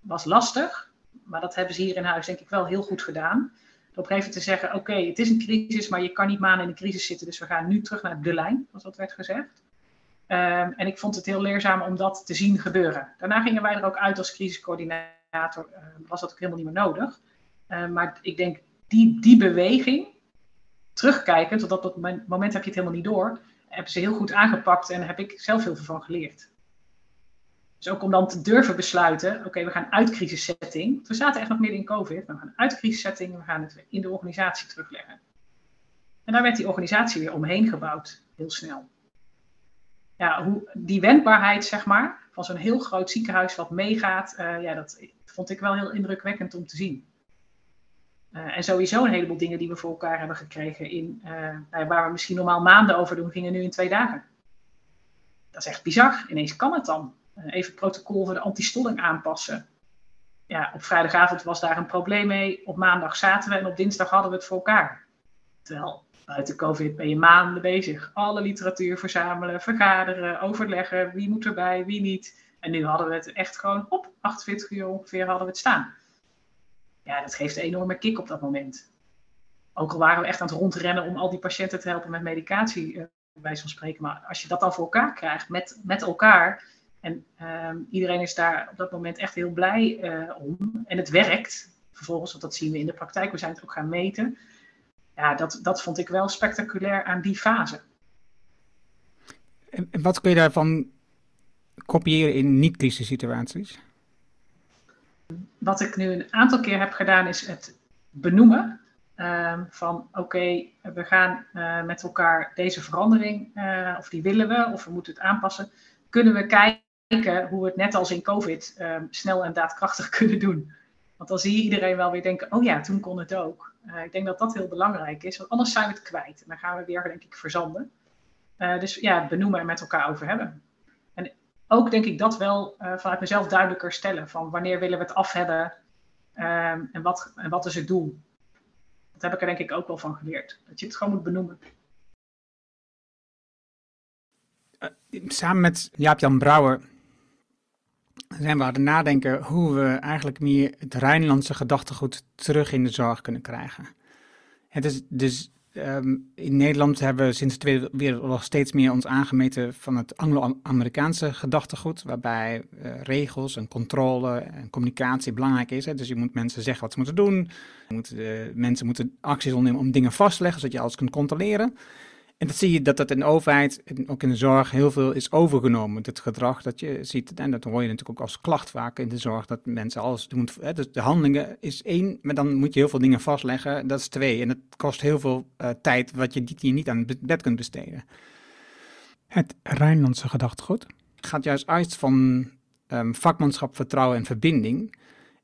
[SPEAKER 3] was lastig. Maar dat hebben ze hier in huis denk ik wel heel goed gedaan op een gegeven moment te zeggen: Oké, het is een crisis, maar je kan niet maanden in een crisis zitten, dus we gaan nu terug naar de lijn, zoals dat werd gezegd. En ik vond het heel leerzaam om dat te zien gebeuren. Daarna gingen wij er ook uit als crisiscoördinator, eh, was dat ook helemaal niet meer nodig. Ehm, maar ik denk die, die beweging, terugkijkend, want op dat moment- heb je het helemaal niet door, hebben ze heel goed aangepakt en heb ik zelf heel veel van geleerd. Dus ook om dan te durven besluiten, oké, we gaan uit crisissetting. We zaten echt nog midden in COVID. We gaan uit crisissetting, we gaan het in de organisatie terugleggen. En daar werd die organisatie weer omheen gebouwd, heel snel. Ja, hoe, die wendbaarheid, zeg maar, van zo'n heel groot ziekenhuis wat meegaat, eh, ja, dat vond ik wel heel indrukwekkend om te zien. Eh, en sowieso een heleboel dingen die we voor elkaar hebben gekregen, in, eh, nou waar we misschien normaal maanden over doen, gingen nu in twee dagen. Dat is echt bizar. Ineens kan het dan. Eh, even protocol voor de antistolling aanpassen. Ja, op vrijdagavond was daar een probleem mee. Op maandag zaten we en op dinsdag hadden we het voor elkaar. Terwijl Buiten COVID ben je maanden bezig. Alle literatuur verzamelen, vergaderen, overleggen. Wie moet erbij, wie niet. En nu hadden we het echt gewoon op 48 uur ongeveer hadden we het staan. Ja, dat geeft een enorme kick op dat moment. Ook al waren we echt aan het rondrennen om al die patiënten te helpen met medicatie, uh, bij van spreken. Maar als je dat dan voor elkaar krijgt met, met elkaar. En uh, iedereen is daar op dat moment echt heel blij uh, om. En het werkt vervolgens, want dat zien we in de praktijk. We zijn het ook gaan meten. Ja, dat, dat vond ik wel spectaculair aan die fase.
[SPEAKER 1] En wat kun je daarvan kopiëren in niet-crisissituaties?
[SPEAKER 3] Wat ik nu een aantal keer heb gedaan, is het benoemen. Uh, van oké, we gaan uh, met elkaar deze verandering, uh, of die willen we, of we moeten het aanpassen. Kunnen we kijken hoe we het net als in COVID ehm, snel en daadkrachtig [LAUGHS] kunnen doen? Want dan zie je iedereen wel weer denken, oh ja, toen kon het ook. Uh, ik denk dat dat heel belangrijk is, want anders zijn we het kwijt. En dan gaan we weer, denk ik, verzanden. dus ja, benoemen en met elkaar over hebben ook denk ik dat wel uh, vanuit mezelf duidelijker stellen. Van wanneer willen we het af hebben um, en, wat, en wat is het doel. Dat heb ik er denk ik ook wel van geleerd. Dat je het gewoon moet benoemen.
[SPEAKER 1] Uh, samen met Jaap-Jan Brouwer zijn we aan het nadenken hoe we eigenlijk meer het Rijnlandse gedachtegoed terug in de zorg kunnen krijgen. Het is dus Um, in Nederland hebben we sinds de Tweede Wereldoorlog steeds meer ons aangemeten van het Anglo-Amerikaanse gedachtegoed, waarbij uh, regels en controle en communicatie belangrijk is. Hè. Dus je moet mensen zeggen wat ze moeten doen. Moet, uh, mensen moeten acties ondernemen om dingen vast te leggen, zodat je alles kunt controleren. En dat zie je dat dat in de overheid, ook in de zorg, heel veel is overgenomen. Het gedrag dat je ziet, en dat hoor je natuurlijk ook als klacht vaak in de zorg, dat mensen alles doen. Hè, dus de handelingen is één, maar dan moet je heel veel dingen vastleggen, dat is twee. En dat kost heel veel uh, tijd wat je, die je niet aan het bed kunt besteden. Het Rijnlandse gedachtegoed gaat juist uit van um, vakmanschap, vertrouwen en verbinding.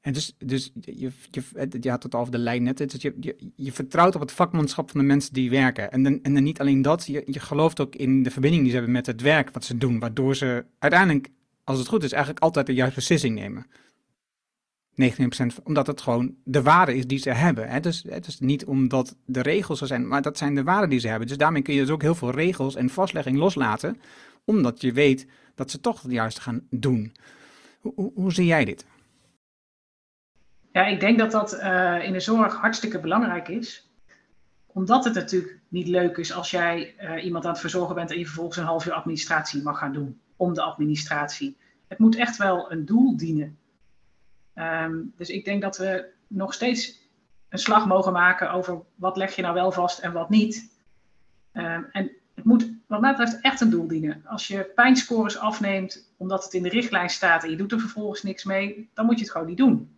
[SPEAKER 1] En dus, dus je, je, je had het over de lijn net. Dus je, je, je vertrouwt op het vakmanschap van de mensen die werken. En dan, en dan niet alleen dat, je, je gelooft ook in de verbinding die ze hebben met het werk wat ze doen. Waardoor ze uiteindelijk, als het goed is, eigenlijk altijd de juiste beslissing nemen. 99%, omdat het gewoon de waarde is die ze hebben. Hè? Dus het is niet omdat de regels er zijn, maar dat zijn de waarden die ze hebben. Dus daarmee kun je dus ook heel veel regels en vastlegging loslaten, omdat je weet dat ze toch het juiste gaan doen. Hoe, hoe, hoe zie jij dit?
[SPEAKER 3] Ja, ik denk dat dat uh, in de zorg hartstikke belangrijk is. Omdat het natuurlijk niet leuk is als jij uh, iemand aan het verzorgen bent en je vervolgens een half uur administratie mag gaan doen. Om de administratie. Het moet echt wel een doel dienen. Um, dus ik denk dat we nog steeds een slag mogen maken over wat leg je nou wel vast en wat niet. Um, en het moet wat mij betreft echt een doel dienen. Als je pijnscores afneemt omdat het in de richtlijn staat en je doet er vervolgens niks mee, dan moet je het gewoon niet doen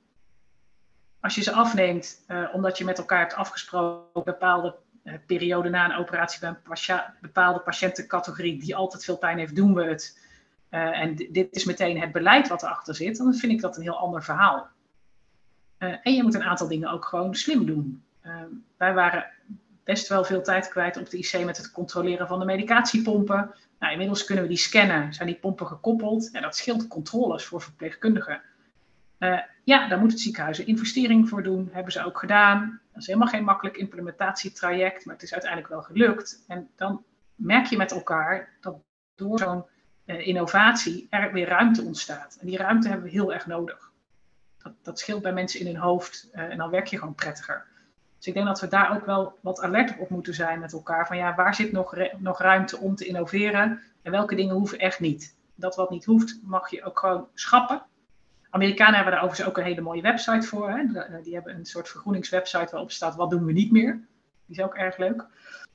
[SPEAKER 3] als je ze afneemt, uh, omdat je met elkaar hebt afgesproken bepaalde uh, periode na een operatie bij een bepaalde patiëntencategorie die altijd veel pijn heeft, doen we het. Uh, en dit is meteen het beleid wat erachter zit, dan vind ik dat een heel ander verhaal. en je moet een aantal dingen ook gewoon slim doen. wij waren best wel veel tijd kwijt op de IC met het controleren van de medicatiepompen. Nou, inmiddels kunnen we die scannen, zijn die pompen gekoppeld. En dat scheelt controles voor verpleegkundigen. Ja, daar moet het ziekenhuis een investering voor doen. Hebben ze ook gedaan. Dat is helemaal geen makkelijk implementatietraject, maar het is uiteindelijk wel gelukt. En dan merk je met elkaar dat door zo'n uh, innovatie er weer ruimte ontstaat. En die ruimte hebben we heel erg nodig. Dat, dat scheelt bij mensen in hun hoofd uh, en dan werk je gewoon prettiger. Dus ik denk dat we daar ook wel wat alert op moeten zijn met elkaar. Van ja, waar zit nog, nog ruimte om te innoveren en welke dingen hoeven echt niet. Dat wat niet hoeft, mag je ook gewoon schappen. Amerikanen hebben daar overigens ook een hele mooie website voor. Hè? Eh, die hebben een soort vergroeningswebsite waarop staat wat doen we niet meer. Die is ook erg leuk.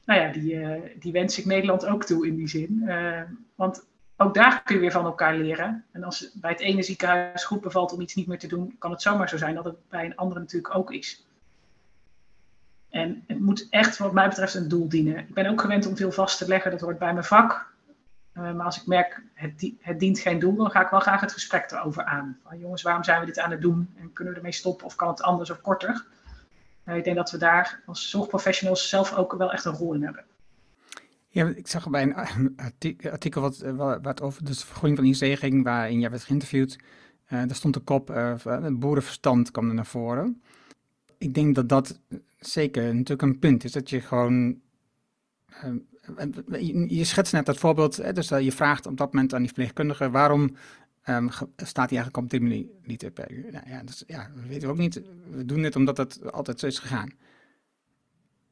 [SPEAKER 3] Nou ja, die, uh, die wens ik Nederland ook toe in die zin. Uh, want ook daar kun je weer van elkaar leren. En als bij het ene ziekenhuis goed bevalt om iets niet meer te doen, kan het zomaar zo zijn dat het bij een andere natuurlijk ook is. En het moet echt, wat mij betreft, een doel dienen. Ik ben ook gewend om veel vast te leggen, dat hoort bij mijn vak. Uh, maar als ik merk, het, het, dient geen doel, dan ga ik wel graag het gesprek erover aan. Jongens, waarom zijn we dit aan het doen? En kunnen we ermee stoppen of kan het anders of korter? Uh, ik denk dat we daar als zorgprofessionals zelf ook wel echt een rol in hebben.
[SPEAKER 1] Ja, ik zag bij een artikel wat, eh, wat over de vergroening van IC ging, waarin jij werd geïnterviewd. Uh, daar stond de kop, uh, boerenverstand kwam er naar voren. Ik denk dat dat zeker natuurlijk een punt is, dat je gewoon je schetst net dat voorbeeld, dus je vraagt op dat moment aan die verpleegkundige waarom um, staat hij eigenlijk op die manier niet te Nou, ja, dat, ja, we weten ook niet. We doen het omdat het altijd zo is gegaan.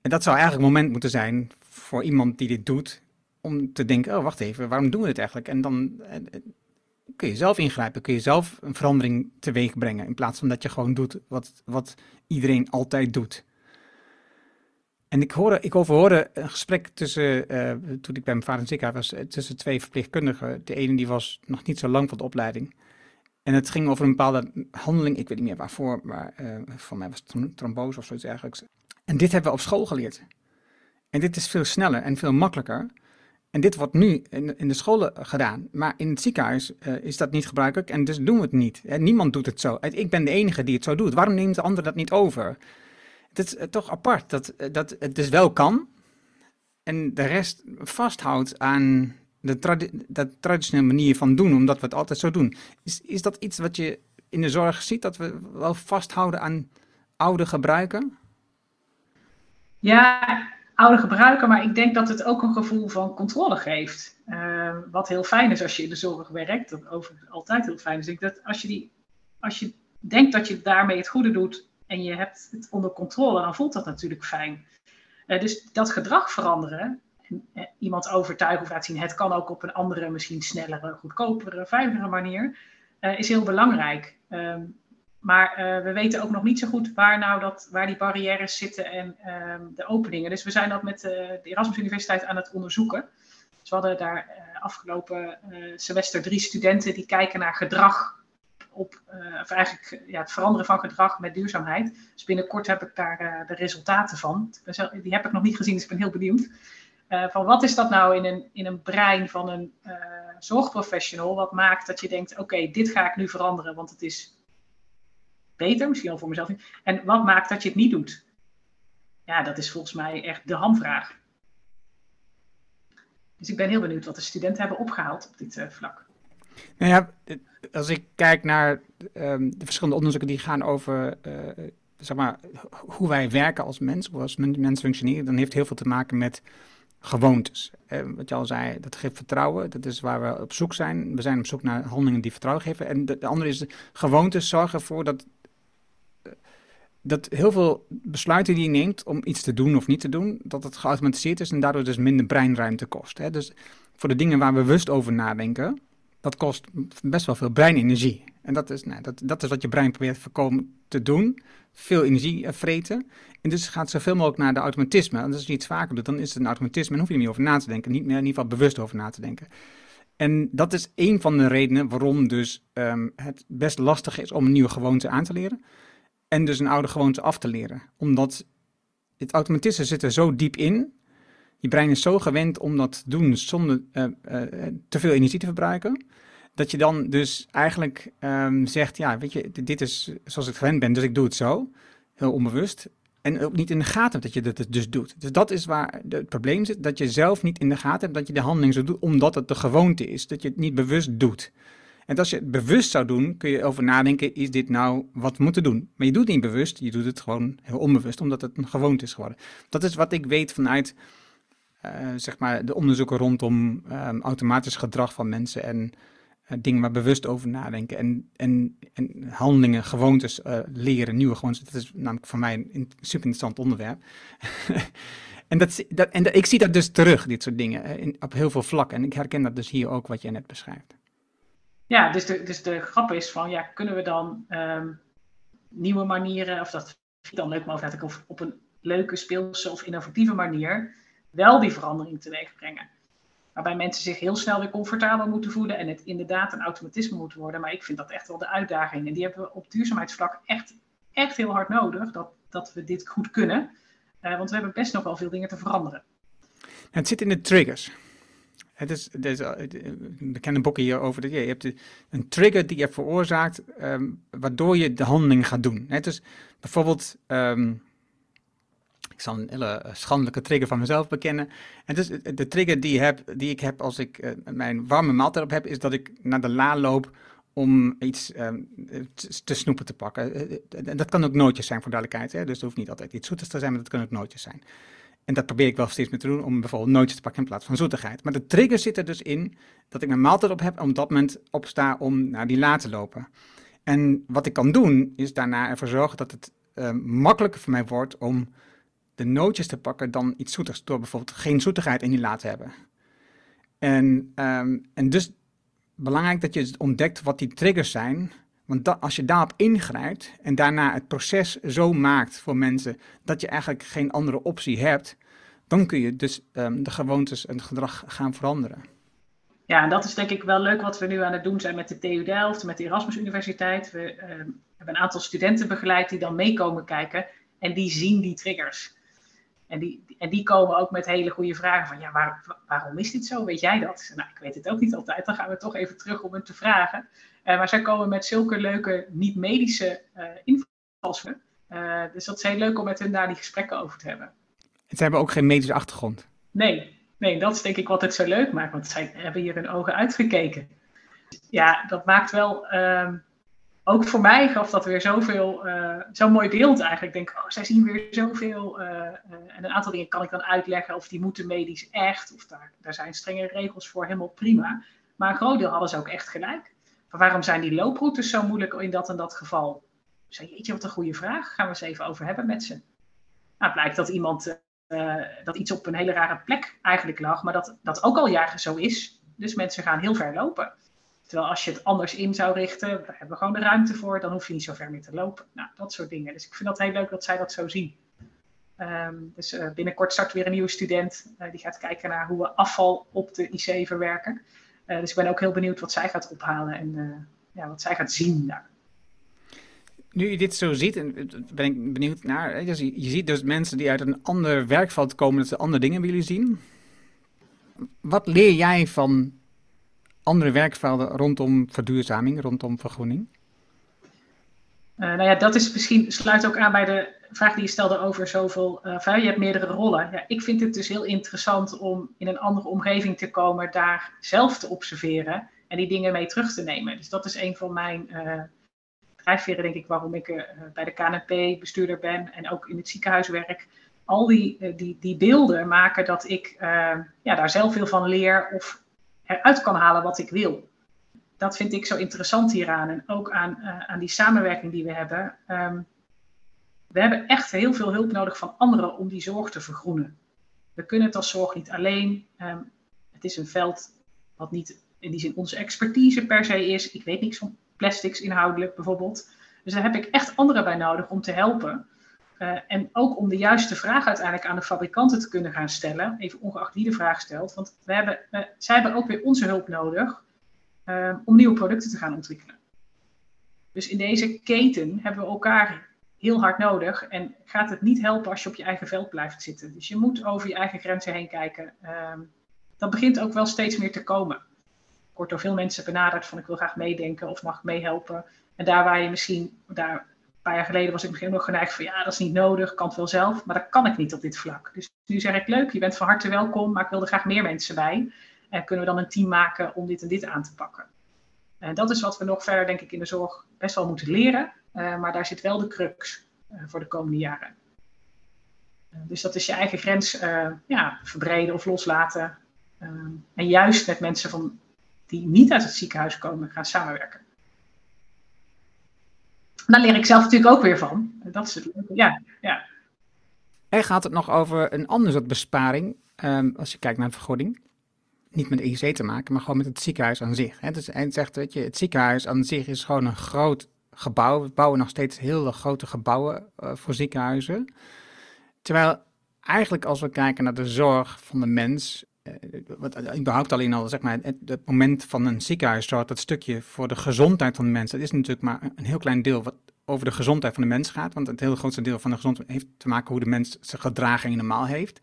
[SPEAKER 1] En dat zou eigenlijk een moment moeten zijn voor iemand die dit doet, om te denken, oh wacht even, waarom doen we dit eigenlijk? En dan eh, eh, kun je zelf ingrijpen, kun je zelf een verandering teweeg brengen, in plaats van dat je gewoon doet wat, wat iedereen altijd doet. En ik, hoorde, ik overhoorde een gesprek tussen, uh, toen ik bij mijn vader in het ziekenhuis was, tussen twee verpleegkundigen. De ene die was nog niet zo lang van de opleiding. En het ging over een bepaalde handeling, ik weet niet meer waarvoor, maar uh, voor mij was het trombose of zoiets eigenlijk. En dit hebben we op school geleerd. En dit is veel sneller en veel makkelijker. En dit wordt nu in, de scholen gedaan. Maar in het ziekenhuis is dat niet gebruikelijk en dus doen we het niet. niemand doet het zo. Ik ben de enige die het zo doet. Waarom neemt de ander dat niet over? Het is uh, toch apart dat, uh, dat het dus wel kan. En de rest vasthoudt aan de dat traditionele manier van doen, omdat we het altijd zo doen. Is, is dat iets wat je in de zorg ziet, dat we wel vasthouden aan oude gebruiken?
[SPEAKER 3] Ja, oude gebruiken, maar ik denk dat het ook een gevoel van controle geeft. Uh, wat heel fijn is als je in de zorg werkt, dat overigens altijd heel fijn is. Ik dat als je, die, als je denkt dat je daarmee het goede doet en je hebt het onder controle, dan voelt dat natuurlijk fijn. Uh, dus dat gedrag veranderen, en, uh, iemand overtuigen of laten zien, het kan ook op een andere, misschien snellere, goedkopere, veiligere manier, is heel belangrijk. Um, maar we weten ook nog niet zo goed waar, nou dat, waar die barrières zitten en um, de openingen. Dus we zijn dat met de Erasmus Universiteit aan het onderzoeken. Dus we hadden daar afgelopen semester drie studenten die kijken naar gedrag. Op, of eigenlijk ja, het veranderen van gedrag met duurzaamheid. Dus binnenkort heb ik daar de resultaten van. Die heb ik nog niet gezien, dus ik ben heel benieuwd. van wat is dat nou in een, in een brein van een zorgprofessional? Wat maakt dat je denkt: oké, dit ga ik nu veranderen, want het is beter, misschien al voor mezelf. En wat maakt dat je het niet doet? Ja, dat is volgens mij echt de hamvraag. Dus ik ben heel benieuwd wat de studenten hebben opgehaald op dit vlak.
[SPEAKER 1] Nou ja, als ik kijk naar um, de verschillende onderzoeken die gaan over uh, zeg maar, hoe wij werken als mens, hoe als mensen functioneren, dan heeft heel veel te maken met gewoontes. Uh, wat je al zei, dat geeft vertrouwen. Dat is waar we op zoek zijn. We zijn op zoek naar handelingen die vertrouwen geven. En de, de andere is, gewoontes zorgen ervoor dat dat heel veel besluiten die je neemt om iets te doen of niet te doen, dat het geautomatiseerd is en daardoor dus minder breinruimte kost. Hè? Dus voor de dingen waar we bewust over nadenken, dat kost best wel veel breinenergie. En dat is, nou, dat, dat is wat je brein probeert voorkomen te doen. Veel energie eh, vreten. En dus gaat zoveel mogelijk naar de automatisme. En als je iets vaker doet, dan is het een automatisme en hoef je er niet over na te denken. Niet meer in ieder geval bewust over na te denken. En dat is een van de redenen waarom dus um, het best lastig is om een nieuwe gewoonte aan te leren. En dus een oude gewoonte af te leren. Omdat het automatisme zit er zo diep in. Je brein is zo gewend om dat te doen zonder uh, uh, te veel energie te verbruiken. Dat je dan dus eigenlijk um, zegt, ja, weet je, dit is zoals ik gewend ben, dus ik doe het zo. Heel onbewust. En ook niet in de gaten hebt dat je dat dus doet. Dus dat is waar het probleem zit. Dat je zelf niet in de gaten hebt dat je de handeling zo doet, omdat het de gewoonte is. Dat je het niet bewust doet. En als je het bewust zou doen, kun je over nadenken, is dit nou wat we moeten doen? Maar je doet het niet bewust, je doet het gewoon heel onbewust, omdat het een gewoonte is geworden. Dat is wat ik weet vanuit zeg maar de onderzoeken rondom um, automatisch gedrag van mensen en uh, dingen waar bewust over nadenken. En, en, en handelingen, gewoontes uh, leren, nieuwe gewoontes. Dat is namelijk voor mij een super interessant onderwerp. [LAUGHS] en, dat, dat, en ik zie dat dus terug, dit soort dingen, in, op heel veel vlakken. En ik herken dat dus hier ook wat jij net beschrijft.
[SPEAKER 3] Ja, dus de, dus de grap is van, ja, kunnen we dan um, nieuwe manieren, of dat vind ik dan leuk, maar of op, op een leuke, speelse of innovatieve manier wel die verandering teweeg brengen. Waarbij mensen zich heel snel weer comfortabel moeten voelen en het inderdaad een automatisme moet worden. Maar ik vind dat echt wel de uitdaging. En die hebben we op duurzaamheidsvlak echt, echt heel hard nodig, dat, dat we dit goed kunnen. Uh, want we hebben best nog wel veel dingen te veranderen.
[SPEAKER 1] Het zit in de triggers. Het is, er is een bekende boeken hierover. Dat je, hebt een trigger die je veroorzaakt, um, waardoor je de handeling gaat doen. Het is bijvoorbeeld, um, ik zal een hele schandelijke trigger van mezelf bekennen. En dus de trigger die, heb, die ik heb als ik uh, mijn warme maaltijd op heb, is dat ik naar de la loop om iets um, te snoepen te pakken. En dat kan ook nootjes zijn voor duidelijkheid. Hè? Dus het hoeft niet altijd iets zoeters te zijn, maar dat kan ook nootjes zijn. En dat probeer ik wel steeds meer te doen om bijvoorbeeld nootjes te pakken in plaats van zoetigheid. Maar de trigger zit er dus in dat ik mijn maaltijd op heb op dat moment opsta om naar die la te lopen. En wat ik kan doen is daarna ervoor zorgen dat het uh, makkelijker voor mij wordt om de nootjes te pakken dan iets zoetigs. Door bijvoorbeeld geen zoetigheid in die la te hebben. En, um, en dus belangrijk dat je ontdekt wat die triggers zijn. Want als je daarop ingrijpt en daarna het proces zo maakt voor mensen dat je eigenlijk geen andere optie hebt, dan kun je dus um, de gewoontes en het gedrag gaan veranderen.
[SPEAKER 3] Ja, en dat is denk ik wel leuk wat we nu aan het doen zijn met de TU Delft, met de Erasmus Universiteit. We uh, hebben een aantal studenten begeleid die dan meekomen kijken en die zien die triggers. En die, en die komen ook met hele goede vragen van, ja, waar, waarom is dit zo? Weet jij dat? Nou, ik weet het ook niet altijd. Dan gaan we toch even terug om hem te vragen. Uh, maar zij komen met zulke leuke, niet-medische uh, invalshoeken. Uh, dus dat is heel leuk om met hen daar die gesprekken over te hebben.
[SPEAKER 1] En ze hebben ook geen medische achtergrond?
[SPEAKER 3] Nee, nee, dat is denk ik wat het zo leuk maakt. Want zij hebben hier hun ogen uitgekeken. Ja, dat maakt wel... Ehm, ook voor mij gaf dat weer zoveel, uh, zo'n mooi beeld eigenlijk. Ik denk, oh, zij zien weer zoveel. Uh, en een aantal dingen kan ik dan uitleggen of die moeten medisch echt. Of daar, daar zijn strenge regels voor, helemaal prima. Maar een groot deel hadden ze ook echt gelijk. Maar waarom zijn die looproutes zo moeilijk in dat en dat geval? Ik zei, jeetje, wat een goede vraag. Gaan we eens even over hebben met ze. Nou, het blijkt dat iemand, dat iets op een hele rare plek eigenlijk lag. Maar dat dat ook al jaren zo is. Dus mensen gaan heel ver lopen. Terwijl als je het anders in zou richten, daar hebben we gewoon de ruimte voor, dan hoef je niet zo ver meer te lopen. Nou, dat soort dingen. Dus ik vind dat heel leuk dat zij dat zo zien. Um, dus uh, binnenkort start weer een nieuwe student. Uh, die gaat kijken naar hoe we afval op de IC verwerken. Uh, dus ik ben ook heel benieuwd wat zij gaat ophalen en ja, wat zij gaat zien daar.
[SPEAKER 1] Nu je dit zo ziet, ben ik benieuwd naar. Dus je, je ziet dus mensen die uit een ander werkveld komen, dat ze andere dingen willen zien. Wat leer jij van andere werkvelden rondom verduurzaming, rondom vergroening?
[SPEAKER 3] Uh, nou ja, dat is misschien, sluit ook aan bij de vraag die je stelde over zoveel, uh, je hebt meerdere rollen. Ja, ik vind het dus heel interessant om in een andere omgeving te komen, daar zelf te observeren en die dingen mee terug te nemen. Dus dat is een van mijn uh, drijfveren, denk ik, waarom ik bij de KNP bestuurder ben en ook in het ziekenhuis werk. Al die, die, die beelden maken dat ik ja, daar zelf veel van leer of eruit kan halen wat ik wil. Dat vind ik zo interessant hieraan en ook aan, uh, aan die samenwerking die we hebben. Um, we hebben echt heel veel hulp nodig van anderen om die zorg te vergroenen. We kunnen het als zorg niet alleen. Um, het is een veld wat niet in die zin onze expertise per se is. Ik weet niks van plastics inhoudelijk bijvoorbeeld. Dus daar heb ik echt anderen bij nodig om te helpen. Uh, en ook om de juiste vraag uiteindelijk aan de fabrikanten te kunnen gaan stellen, even ongeacht wie de vraag stelt. Want we hebben, zij hebben ook weer onze hulp nodig uh, om nieuwe producten te gaan ontwikkelen. Dus in deze keten hebben we elkaar heel hard nodig en gaat het niet helpen als je op je eigen veld blijft zitten. Dus je moet over je eigen grenzen heen kijken. Ehm, dat begint ook wel steeds meer te komen. Ik word door veel mensen benaderd van ik wil graag meedenken of mag ik meehelpen. En daar waar je misschien, daar paar jaar geleden was ik misschien nog geneigd van ja, dat is niet nodig, kan het wel zelf, maar dat kan ik niet op dit vlak. Dus nu zeg ik leuk, je bent van harte welkom, maar ik wil er graag meer mensen bij. En kunnen we dan een team maken om dit en dit aan te pakken. En dat is wat we nog verder, denk ik, in de zorg best wel moeten leren. Uh, maar daar zit wel de crux uh, voor de komende jaren. Dus dat is je eigen grens ja, verbreden of loslaten. en juist met mensen van, die niet uit het ziekenhuis komen gaan samenwerken. Daar leer ik zelf natuurlijk ook weer van. Dat is het. Ja, ja.
[SPEAKER 1] En gaat het nog over een ander soort besparing, um, als je kijkt naar de vergoeding? Niet met IC te maken, maar gewoon met het ziekenhuis aan zich. Hè? Dus hij zegt, weet je, het ziekenhuis aan zich is gewoon een groot gebouw. We bouwen nog steeds hele grote gebouwen uh, voor ziekenhuizen. Terwijl eigenlijk als we kijken naar de zorg van de mens, wat überhaupt alleen al, zeg maar, het, moment van een ziekenhuiszorg, dat stukje voor de gezondheid van de mensen, dat is natuurlijk maar een heel klein deel wat over de gezondheid van de mens gaat. Want het hele grootste deel van de gezondheid heeft te maken hoe de mens zijn gedraging normaal heeft.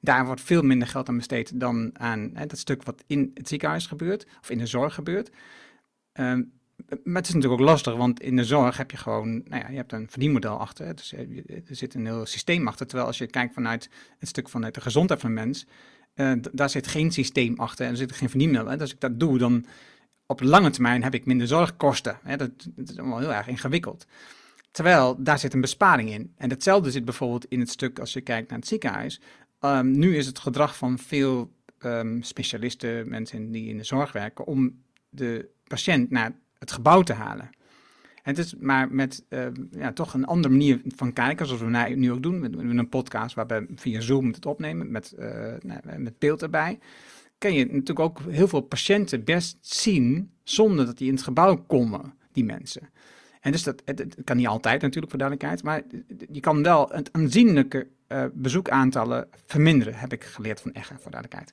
[SPEAKER 1] Daar wordt veel minder geld aan besteed dan aan hè, dat stuk wat in het ziekenhuis gebeurt, of in de zorg gebeurt. Um, maar het is natuurlijk ook lastig, want in de zorg heb je gewoon, nou ja, je hebt een verdienmodel achter. Dus er zit een heel systeem achter. Terwijl als je kijkt vanuit het stuk vanuit de gezondheid van de mens, uh, daar zit geen systeem achter en er zit geen verdienmodel. En als ik dat doe, dan op lange termijn heb ik minder zorgkosten. Hè? Dat, dat, is allemaal heel erg ingewikkeld. Terwijl daar zit een besparing in. En hetzelfde zit bijvoorbeeld in het stuk als je kijkt naar het ziekenhuis. ehm, nu is het gedrag van veel ehm, specialisten, mensen die in de zorg werken, om de patiënt naar het gebouw te halen. Het is maar met ehm, ja, toch een andere manier van kijken, zoals we nu ook doen, met, een podcast waarbij we via Zoom het opnemen, met, uh, met beeld erbij. Kan je natuurlijk ook heel veel patiënten best zien zonder dat die in het gebouw komen, die mensen. En dus dat het, kan niet altijd natuurlijk voor duidelijkheid, maar je kan wel het aanzienlijke uh, bezoekaantallen verminderen, heb ik geleerd van Egge, voor duidelijkheid.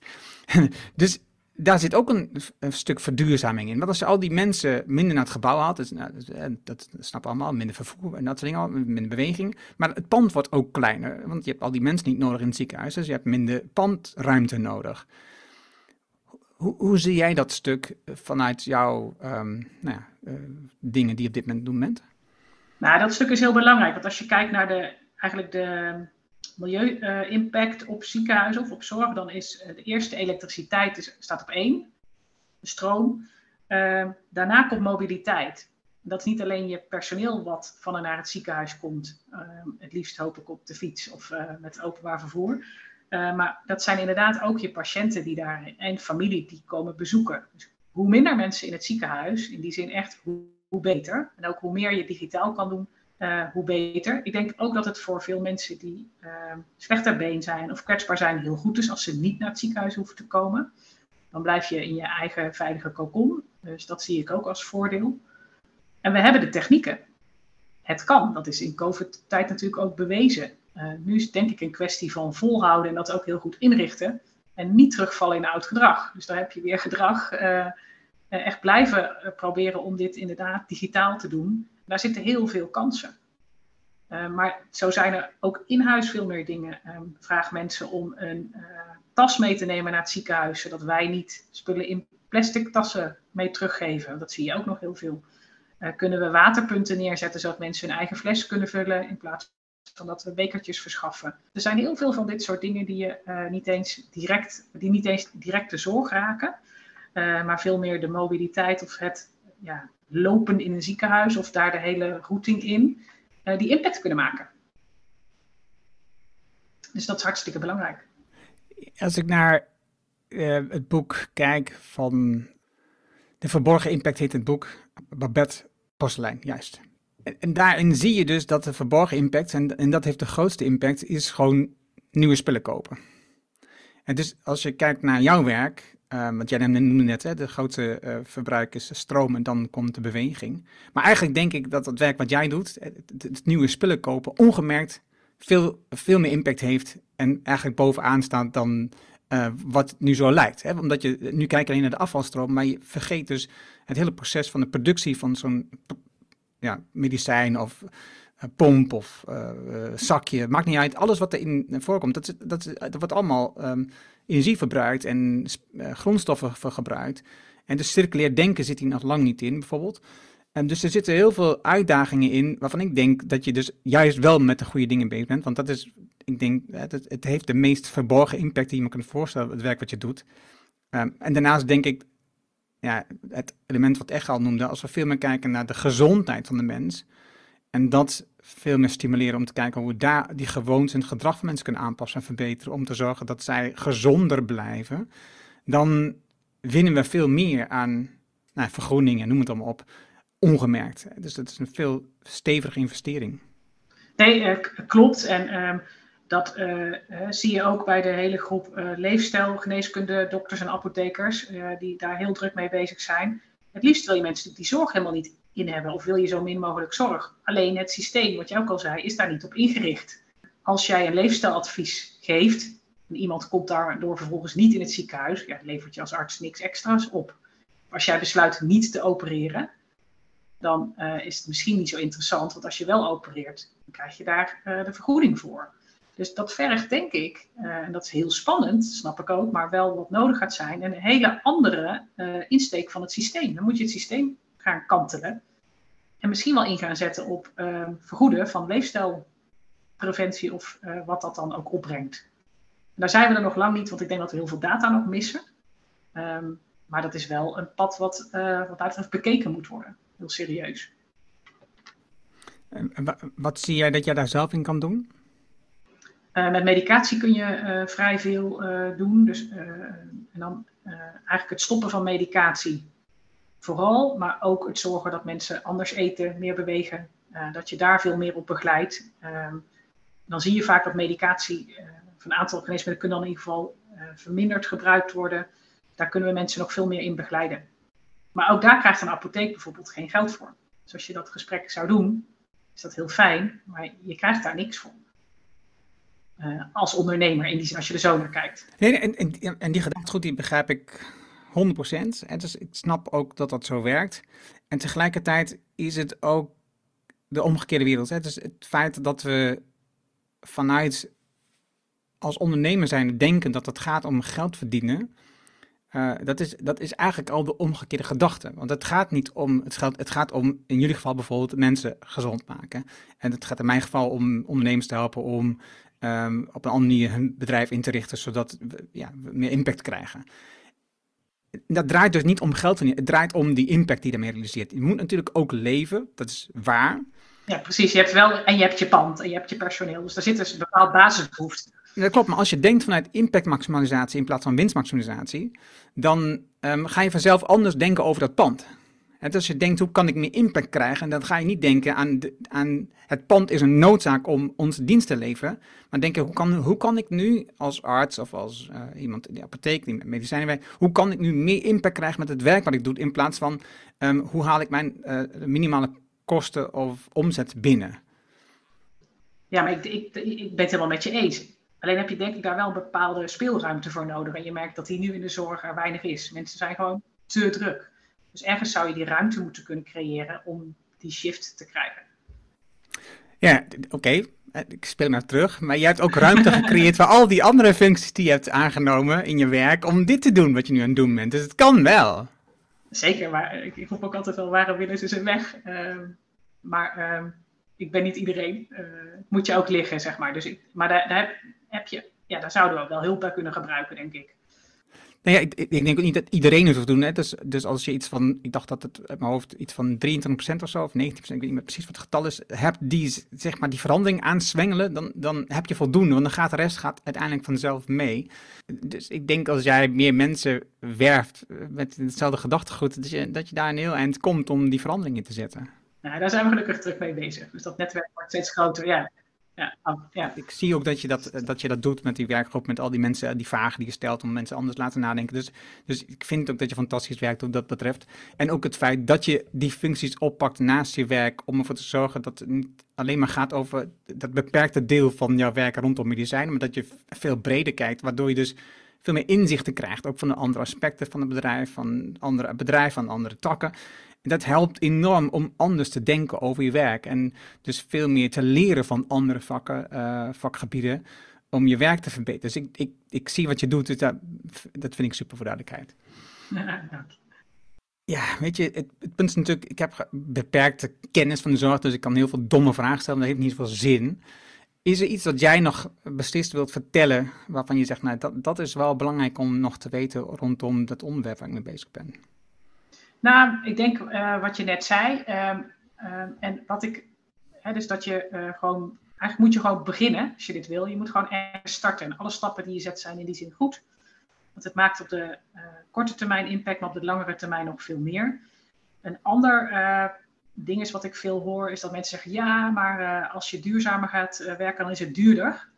[SPEAKER 1] [LAUGHS] dus daar zit ook een, stuk verduurzaming in. Want als je al die mensen minder naar het gebouw haalt, dus, nou, dat, dat snappen allemaal, minder vervoer en dat soort dingen, minder beweging. Maar het pand wordt ook kleiner, want je hebt al die mensen niet nodig in het ziekenhuis, dus je hebt minder pandruimte nodig. Hoe, hoe zie jij dat stuk vanuit jouw um, nou ja, uh, dingen die je op dit moment doen bent?
[SPEAKER 3] Nou, dat stuk is heel belangrijk, want als je kijkt naar de, eigenlijk de milieu-impact op ziekenhuizen of op zorg, dan is de eerste elektriciteit is, staat op één, de stroom. Uh, daarna komt mobiliteit. Dat is niet alleen je personeel wat van en naar het ziekenhuis komt, uh, het liefst hoop ik op de fiets of met openbaar vervoer. maar dat zijn inderdaad ook je patiënten die daar en familie die komen bezoeken. Dus hoe minder mensen in het ziekenhuis, in die zin echt hoe beter. En ook hoe meer je digitaal kan doen, uh, hoe beter. Ik denk ook dat het voor veel mensen die uh, slechter been zijn of kwetsbaar zijn heel goed is als ze niet naar het ziekenhuis hoeven te komen. Dan blijf je in je eigen veilige cocon. Dus dat zie ik ook als voordeel. En we hebben de technieken. Het kan. Dat is in COVID-tijd natuurlijk ook bewezen. Uh, nu is het denk ik een kwestie van volhouden en dat ook heel goed inrichten. En niet terugvallen in oud gedrag. Dus daar heb je weer gedrag. Echt blijven proberen om dit inderdaad digitaal te doen. Daar zitten heel veel kansen. Uh, maar zo zijn er ook in huis veel meer dingen. Um, vraag mensen om een tas mee te nemen naar het ziekenhuis, zodat wij niet spullen in plastic tassen mee teruggeven. Dat zie je ook nog heel veel. Kunnen we waterpunten neerzetten, zodat mensen hun eigen fles kunnen vullen in plaats van dat we bekertjes verschaffen. Er zijn heel veel van dit soort dingen die, je, niet, eens direct, die niet eens direct de zorg raken, maar veel meer de mobiliteit of het ja, lopen in een ziekenhuis of daar de hele routing in, uh, die impact kunnen maken. Dus dat is hartstikke belangrijk.
[SPEAKER 1] Als ik naar uh, het boek kijk van De Verborgen Impact heet het boek, Babette Porselein, juist. En, en, daarin zie je dus dat de verborgen impact, en, en dat heeft de grootste impact, is gewoon nieuwe spullen kopen. En dus als je kijkt naar jouw werk, Um, want jij noemde net, hè, de grootste uh, verbruik is stroom en dan komt de beweging. Maar eigenlijk denk ik dat het werk wat jij doet, het, het, nieuwe spullen kopen, ongemerkt veel, veel meer impact heeft en eigenlijk bovenaan staat dan uh, wat nu zo lijkt. Hè? Omdat je nu kijkt alleen naar de afvalstroom, maar je vergeet dus het hele proces van de productie van zo'n ja, medicijn of pomp of zakje. Maakt niet uit. Alles wat erin voorkomt, dat, dat, dat wordt allemaal um, energie verbruikt en uh, grondstoffen gebruikt. En dus circulair denken zit hier nog lang niet in, bijvoorbeeld. En dus er zitten heel veel uitdagingen in waarvan ik denk dat je dus juist wel met de goede dingen bezig bent. Want dat is, ik denk, het, het heeft de meest verborgen impact die je me kunt voorstellen, het werk wat je doet. Um, en daarnaast denk ik, ja, het element wat echt al noemde, als we veel meer kijken naar de gezondheid van de mens. En dat veel meer stimuleren om te kijken hoe we daar die gewoontes en gedrag van mensen kunnen aanpassen en verbeteren. Om te zorgen dat zij gezonder blijven. Dan winnen we veel meer aan nou, vergroening en noem het allemaal op, ongemerkt. Dus dat is een veel stevige investering.
[SPEAKER 3] Nee, uh, klopt. En uh, dat uh, zie je ook bij de hele groep uh, leefstijl, geneeskunde, dokters en apothekers, die daar heel druk mee bezig zijn. Het liefst wil je mensen die zorg helemaal niet hebben of wil je zo min mogelijk zorg. Alleen het systeem, wat jij ook al zei, is daar niet op ingericht. Als jij een leefstijladvies geeft en iemand komt daardoor vervolgens niet in het ziekenhuis, ja, levert je als arts niks extra's op. Als jij besluit niet te opereren, dan uh, is het misschien niet zo interessant, want als je wel opereert, dan krijg je daar uh, de vergoeding voor. Dus dat vergt, denk ik, uh, en dat is heel spannend, snap ik ook, maar wel wat nodig gaat zijn, een hele andere insteek van het systeem. Dan moet je het systeem gaan kantelen. En misschien wel in gaan zetten op uh, vergoeden van leefstijlpreventie of uh, wat dat dan ook opbrengt. En daar zijn we er nog lang niet, want ik denk dat we heel veel data nog missen. Um, maar dat is wel een pad wat, uh, wat uiteraard bekeken moet worden, heel serieus.
[SPEAKER 1] En wat zie jij dat jij daar zelf in kan doen?
[SPEAKER 3] met medicatie kun je vrij veel doen. Dus, en dan eigenlijk het stoppen van medicatie vooral, maar ook het zorgen dat mensen anders eten, meer bewegen, dat je daar veel meer op begeleidt. Ehm, dan zie je vaak dat medicatie van een aantal geneesmiddelen kunnen dan in ieder geval verminderd gebruikt worden. Daar kunnen we mensen nog veel meer in begeleiden. Maar ook daar krijgt een apotheek bijvoorbeeld geen geld voor. Dus als je dat gesprek zou doen, is dat heel fijn, maar je krijgt daar niks voor. Uh, als ondernemer, in die zin, als je er zo naar kijkt.
[SPEAKER 1] Nee, en, en, en die goed, die begrijp ik 100%. En dus ik snap ook dat dat zo werkt. En tegelijkertijd is het ook de omgekeerde wereld. Hè? Dus het feit dat we vanuit als ondernemer zijn denken dat het gaat om geld verdienen, uh, dat, is, dat is eigenlijk al de omgekeerde gedachte. Want het gaat niet om het geld, het gaat om in jullie geval bijvoorbeeld mensen gezond maken. En het gaat in mijn geval om ondernemers te helpen om um, op een andere manier hun bedrijf in te richten, zodat we, ja, meer impact krijgen. Dat draait dus niet om geld het draait om die impact die je daarmee realiseert. Je moet natuurlijk ook leven, dat is waar.
[SPEAKER 3] Ja, precies. Je hebt wel, en je hebt je pand en je hebt je personeel. Dus daar zit dus een bepaald basisbehoefte.
[SPEAKER 1] Dat klopt, maar als je denkt vanuit impactmaximalisatie in plaats van winstmaximalisatie, dan um, ga je vanzelf anders denken over dat pand. Als je denkt, hoe kan ik meer impact krijgen, dan ga je niet denken aan, aan het pand is een noodzaak om onze dienst te leveren. Maar denken, hoe kan, hoe kan ik nu als arts of als uh, iemand in de apotheek die met medicijnen werkt, hoe kan ik nu meer impact krijgen met het werk wat ik doe, in plaats van um, hoe haal ik mijn uh, minimale kosten of omzet binnen?
[SPEAKER 3] Ja, maar ik, ik, ik ben het helemaal met je eens. Alleen heb je denk ik daar wel een bepaalde speelruimte voor nodig. En je merkt dat die nu in de zorg er weinig is. Mensen zijn gewoon te druk. Dus ergens zou je die ruimte moeten kunnen creëren om die shift te krijgen.
[SPEAKER 1] Ja, oké. Eh, ik speel maar terug. Maar je hebt ook ruimte gecreëerd [LAUGHS] voor al die andere functies die je hebt aangenomen in je werk om dit te doen wat je nu aan het doen bent. Dus het kan wel.
[SPEAKER 3] Zeker, maar ik, ik roep ook altijd wel, waarom willen ze zijn weg? Uh, maar uh, ik ben niet iedereen. Uh, moet je ook liggen, zeg maar. Dus ik, maar daar, daar, heb je, ja, daar zouden we wel hulp bij kunnen gebruiken, denk ik.
[SPEAKER 1] Nou ja, ik, ik, denk ook niet dat iedereen het hoeft doen. Hè. Dus, dus als je iets van, ik dacht dat het uit mijn hoofd iets van 23% of zo, of 19%, ik weet niet meer precies wat het getal is, hebt die, zeg maar, die verandering aanzwengelen, dan, dan heb je voldoende. Want dan gaat de rest gaat uiteindelijk vanzelf mee. Dus ik denk als jij meer mensen werft met hetzelfde gedachtegoed, dat je, dat je daar een heel eind komt om die verandering in te zetten.
[SPEAKER 3] Nou, daar zijn we gelukkig terug mee bezig. Dus dat netwerk wordt steeds groter, ja
[SPEAKER 1] oh, ja. Ik zie ook dat je dat, dat je dat doet met die werkgroep, met al die mensen, die vragen die je stelt om mensen anders te laten nadenken. Dus, dus ik vind ook dat je fantastisch werkt wat dat betreft. En ook het feit dat je die functies oppakt naast je werk om ervoor te zorgen dat het niet alleen maar gaat over dat beperkte deel van jouw werk rondom medicijnen, maar dat je veel breder kijkt, waardoor je dus veel meer inzichten krijgt, ook van de andere aspecten van het bedrijf, van andere bedrijven, van andere takken. En dat helpt enorm om anders te denken over je werk. En dus veel meer te leren van andere vakken, uh, vakgebieden. Om je werk te verbeteren. Dus ik, ik, ik zie wat je doet. Dus dat, dat vind ik super voor duidelijkheid. Ja, weet je, het, het, punt is natuurlijk, ik heb beperkte kennis van de zorg, dus ik kan heel veel domme vragen stellen, dat heeft niet veel zin. Is er iets dat jij nog beslist wilt vertellen, waarvan je zegt, nou, dat, dat is wel belangrijk om nog te weten rondom dat onderwerp waar ik mee bezig ben?
[SPEAKER 3] Nou, ik denk uh, wat je net zei. Uh, uh, en wat ik. Hè, dus dat je eh, gewoon. Eigenlijk moet je gewoon beginnen als je dit wil. Je moet gewoon ergens starten. En alle stappen die je zet zijn in die zin goed. Want het maakt op de eh, korte termijn impact, maar op de langere termijn nog veel meer. Een ander ding is wat ik veel hoor, is dat mensen zeggen: ja, maar als je duurzamer gaat werken, dan is het duurder.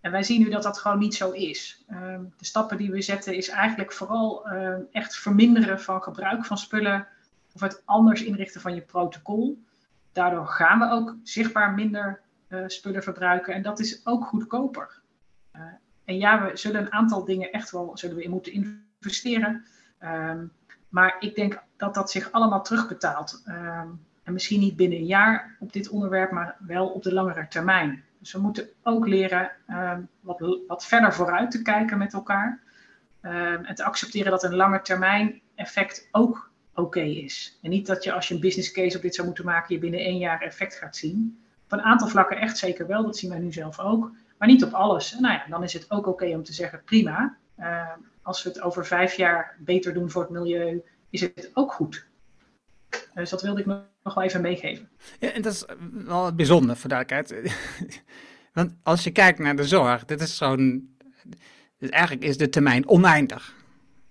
[SPEAKER 3] En wij zien nu dat dat gewoon niet zo is. Ehm, de stappen die we zetten is eigenlijk vooral ehm, echt verminderen van gebruik van spullen of het anders inrichten van je protocol. Daardoor gaan we ook zichtbaar minder uh, spullen verbruiken en dat is ook goedkoper. Uh, en ja, we zullen een aantal dingen echt wel zullen we in moeten investeren. Um, maar ik denk dat dat zich allemaal terugbetaalt. en misschien niet binnen een jaar op dit onderwerp, maar wel op de langere termijn. Dus we moeten ook leren ehm, wat, wat verder vooruit te kijken met elkaar. Ehm, en te accepteren dat een lange termijn effect ook oké is. En niet dat je als je een business case op dit zou moeten maken, je binnen één jaar effect gaat zien. Op een aantal vlakken echt zeker wel, dat zien wij nu zelf ook. Maar niet op alles. En nou ja, dan is het ook oké om te zeggen, prima. Ehm, als we het over vijf jaar beter doen voor het milieu, is het ook goed. Dus dat wilde ik nog wel even meegeven.
[SPEAKER 1] Ja, en dat is wel bijzonder voor duidelijkheid. [LAUGHS] Want als je kijkt naar de zorg, dit is zo'n. Dus eigenlijk is de termijn oneindig.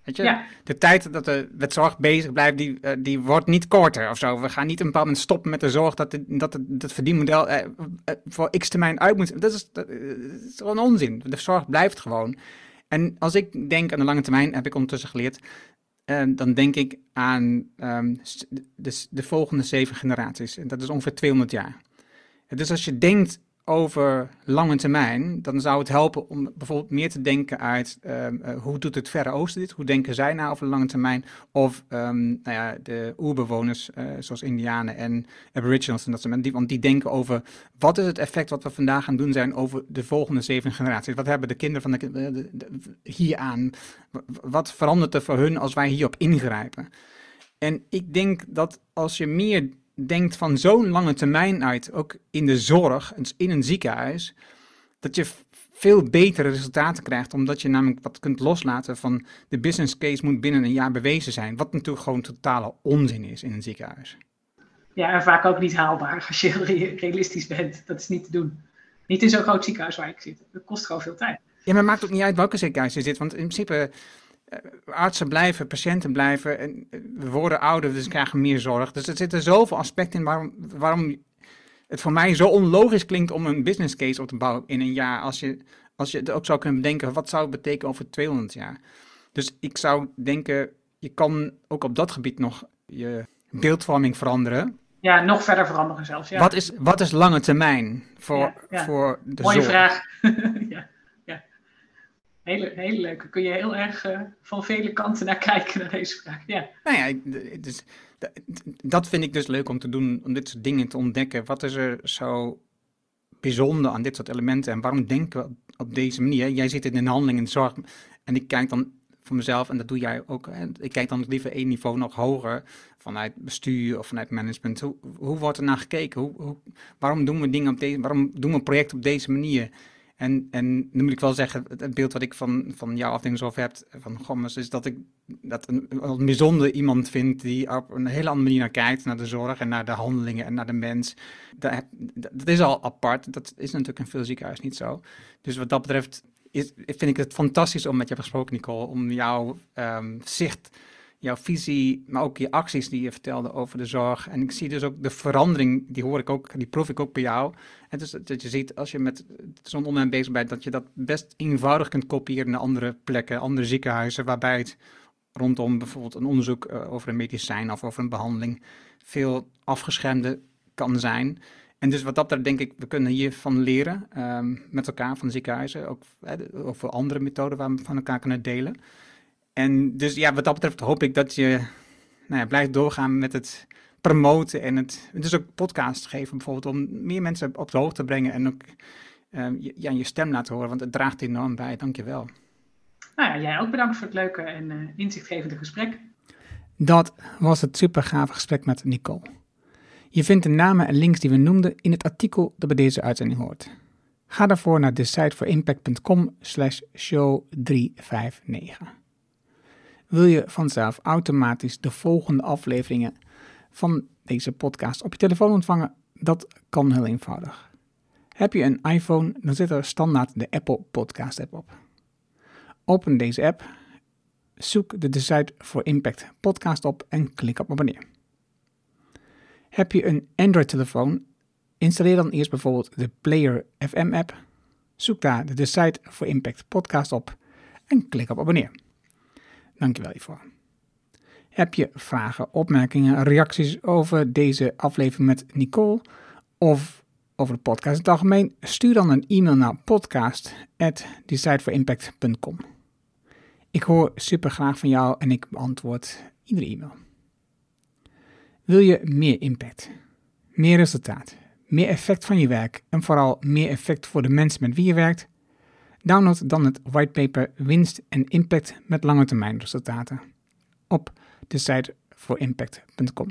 [SPEAKER 1] Weet je?
[SPEAKER 3] Ja.
[SPEAKER 1] De tijd dat de met zorg bezig blijft, die, eh, die wordt niet korter of zo. We gaan niet een bepaald moment stoppen met de zorg dat het, dat het, dat verdienmodel eh, eh, voor x termijn uit moet. Dat is, dat is gewoon onzin. De zorg blijft gewoon. En als ik denk aan de lange termijn, heb ik ondertussen geleerd, eh, dan denk ik aan ehm, de, de volgende zeven generaties. En dat is ongeveer 200 jaar. Dus als je denkt over lange termijn, dan zou het helpen om bijvoorbeeld meer te denken uit ehm, eh, hoe doet het Verre Oosten dit? Hoe denken zij nou over lange termijn? Of ehm, nou ja, de oerbewoners, eh, zoals Indianen en Aboriginals en dat soort mensen, want die denken over wat is het effect wat we vandaag gaan doen zijn over de volgende zeven generaties? Wat hebben de kinderen van de, kin- de, de- hier aan? Wat verandert er voor hun als wij hierop ingrijpen? En ik denk dat als je meer denkt van zo'n lange termijn uit, ook in de zorg, dus in een ziekenhuis, dat je veel betere resultaten krijgt, omdat je namelijk wat kunt loslaten van de business case moet binnen een jaar bewezen zijn, wat natuurlijk gewoon totale onzin is in een ziekenhuis.
[SPEAKER 3] Ja, en vaak ook niet haalbaar als je re- [LAUGHS] realistisch bent. Dat is niet te doen. Niet in zo'n groot ziekenhuis waar ik zit. Dat kost gewoon veel tijd.
[SPEAKER 1] Ja, maar het maakt ook niet uit welke ziekenhuis je zit, want in principe artsen blijven, patiënten blijven, en eh, we worden ouder, dus krijgen meer zorg. Dus er zitten zoveel aspecten in waarom, waarom het voor mij zo onlogisch klinkt om een business case op te bouwen in een jaar, als je, als je het ook zou kunnen bedenken, wat zou het betekenen over 200 jaar? Dus ik zou denken, je kan ook op dat gebied nog je beeldvorming veranderen.
[SPEAKER 3] Ja, nog verder veranderen zelfs. Ja.
[SPEAKER 1] Wat, is, wat is lange termijn voor,
[SPEAKER 3] Ja, ja.
[SPEAKER 1] voor de
[SPEAKER 3] Mooie
[SPEAKER 1] zorg?
[SPEAKER 3] vraag. [LAUGHS] ja. Hele, hele leuke. Kun je heel erg eh, van vele kanten naar [LAUGHS] kijken naar deze vraag. Ja,
[SPEAKER 1] Nou ja, ik- d- het is- d- d- dat vind ik dus leuk om te doen, om dit soort dingen te ontdekken. Wat is er zo bijzonder aan dit soort elementen en waarom denken we op, deze manier? Jij zit in de handeling in zorg en ik kijk dan voor mezelf, en dat doe jij ook, hè, ik kijk dan liever één niveau nog hoger, vanuit bestuur of vanuit management. Hoe, hoe wordt er naar gekeken? Hoe, hoe, waarom doen we dingen op deze, waarom doen we een project op deze manier? En, en nu moet ik wel zeggen, het, beeld wat ik van, van jouw afdeling heb, van Gommers, is dat ik dat een, bijzonder iemand vind die op een hele andere manier naar kijkt, naar de zorg en naar de handelingen en naar de mens. Dat, is al apart, dat is natuurlijk in veel ziekenhuizen niet zo. Dus wat dat betreft is, vind ik het fantastisch om met je gesproken, Nicole, om jouw ehm, zicht, jouw visie, maar ook je acties die je vertelde over de zorg. En ik zie dus ook de verandering, die hoor ik ook, die proef ik ook bij jou. Het is dat je ziet, als je met zo'n onderwerp bezig bent, dat je dat best eenvoudig kunt kopiëren naar andere plekken, andere ziekenhuizen, waarbij het rondom bijvoorbeeld een onderzoek eh, over een medicijn of over een behandeling veel afgeschermder kan zijn. En dus wat dat betreft denk ik, we kunnen hiervan leren ehm, met elkaar van ziekenhuizen, ook eh, over andere methoden waar we van elkaar kunnen delen. En dus ja, wat dat betreft hoop ik dat je nou ja, blijft doorgaan met het promoten en het dus ook podcast geven bijvoorbeeld om meer mensen op de hoogte te brengen en ook ehm, je, ja, je stem laten horen, want het draagt enorm bij. Dankjewel.
[SPEAKER 3] nou ja, jij ook bedankt voor het leuke en eh, inzichtgevende gesprek.
[SPEAKER 1] Dat was het super gave gesprek met Nicole. Je vindt de namen en links die we noemden in het artikel dat bij deze uitzending hoort. Ga daarvoor naar decideforimpact.com slash show 359. Wil je vanzelf automatisch de volgende afleveringen van deze podcast op je telefoon ontvangen? Dat kan heel eenvoudig. Heb je een iPhone, dan zit er standaard de Apple Podcast app op. Open deze app zoek de Decide for Impact podcast op en klik op abonneer. Heb je een Android-telefoon? Installeer dan eerst bijvoorbeeld de Player FM app. Zoek daar de Decide for Impact podcast op en klik op abonneer. Dankjewel hiervoor. Heb je vragen, opmerkingen, reacties over deze aflevering met Nicole of over de podcast in het algemeen? Stuur dan een e-mail naar podcast@decideforimpact.com. Ik hoor super graag van jou en ik beantwoord iedere e-mail. Wil je meer impact, meer resultaat, meer effect van je werk en vooral meer effect voor de mensen met wie je werkt? Download dan het whitepaper Winst en Impact met lange termijn resultaten op de site voor impact.com.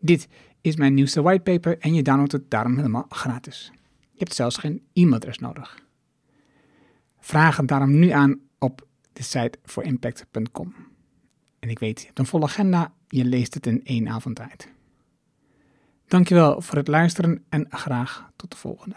[SPEAKER 1] Dit is mijn nieuwste whitepaper en je downloadt het daarom helemaal gratis. Je hebt zelfs geen e-mailadres nodig. Vraag het daarom nu aan op de site voor impact.com. En ik weet, je hebt een volle agenda, je leest het in één avond tijd. Dankjewel voor het luisteren en graag tot de volgende.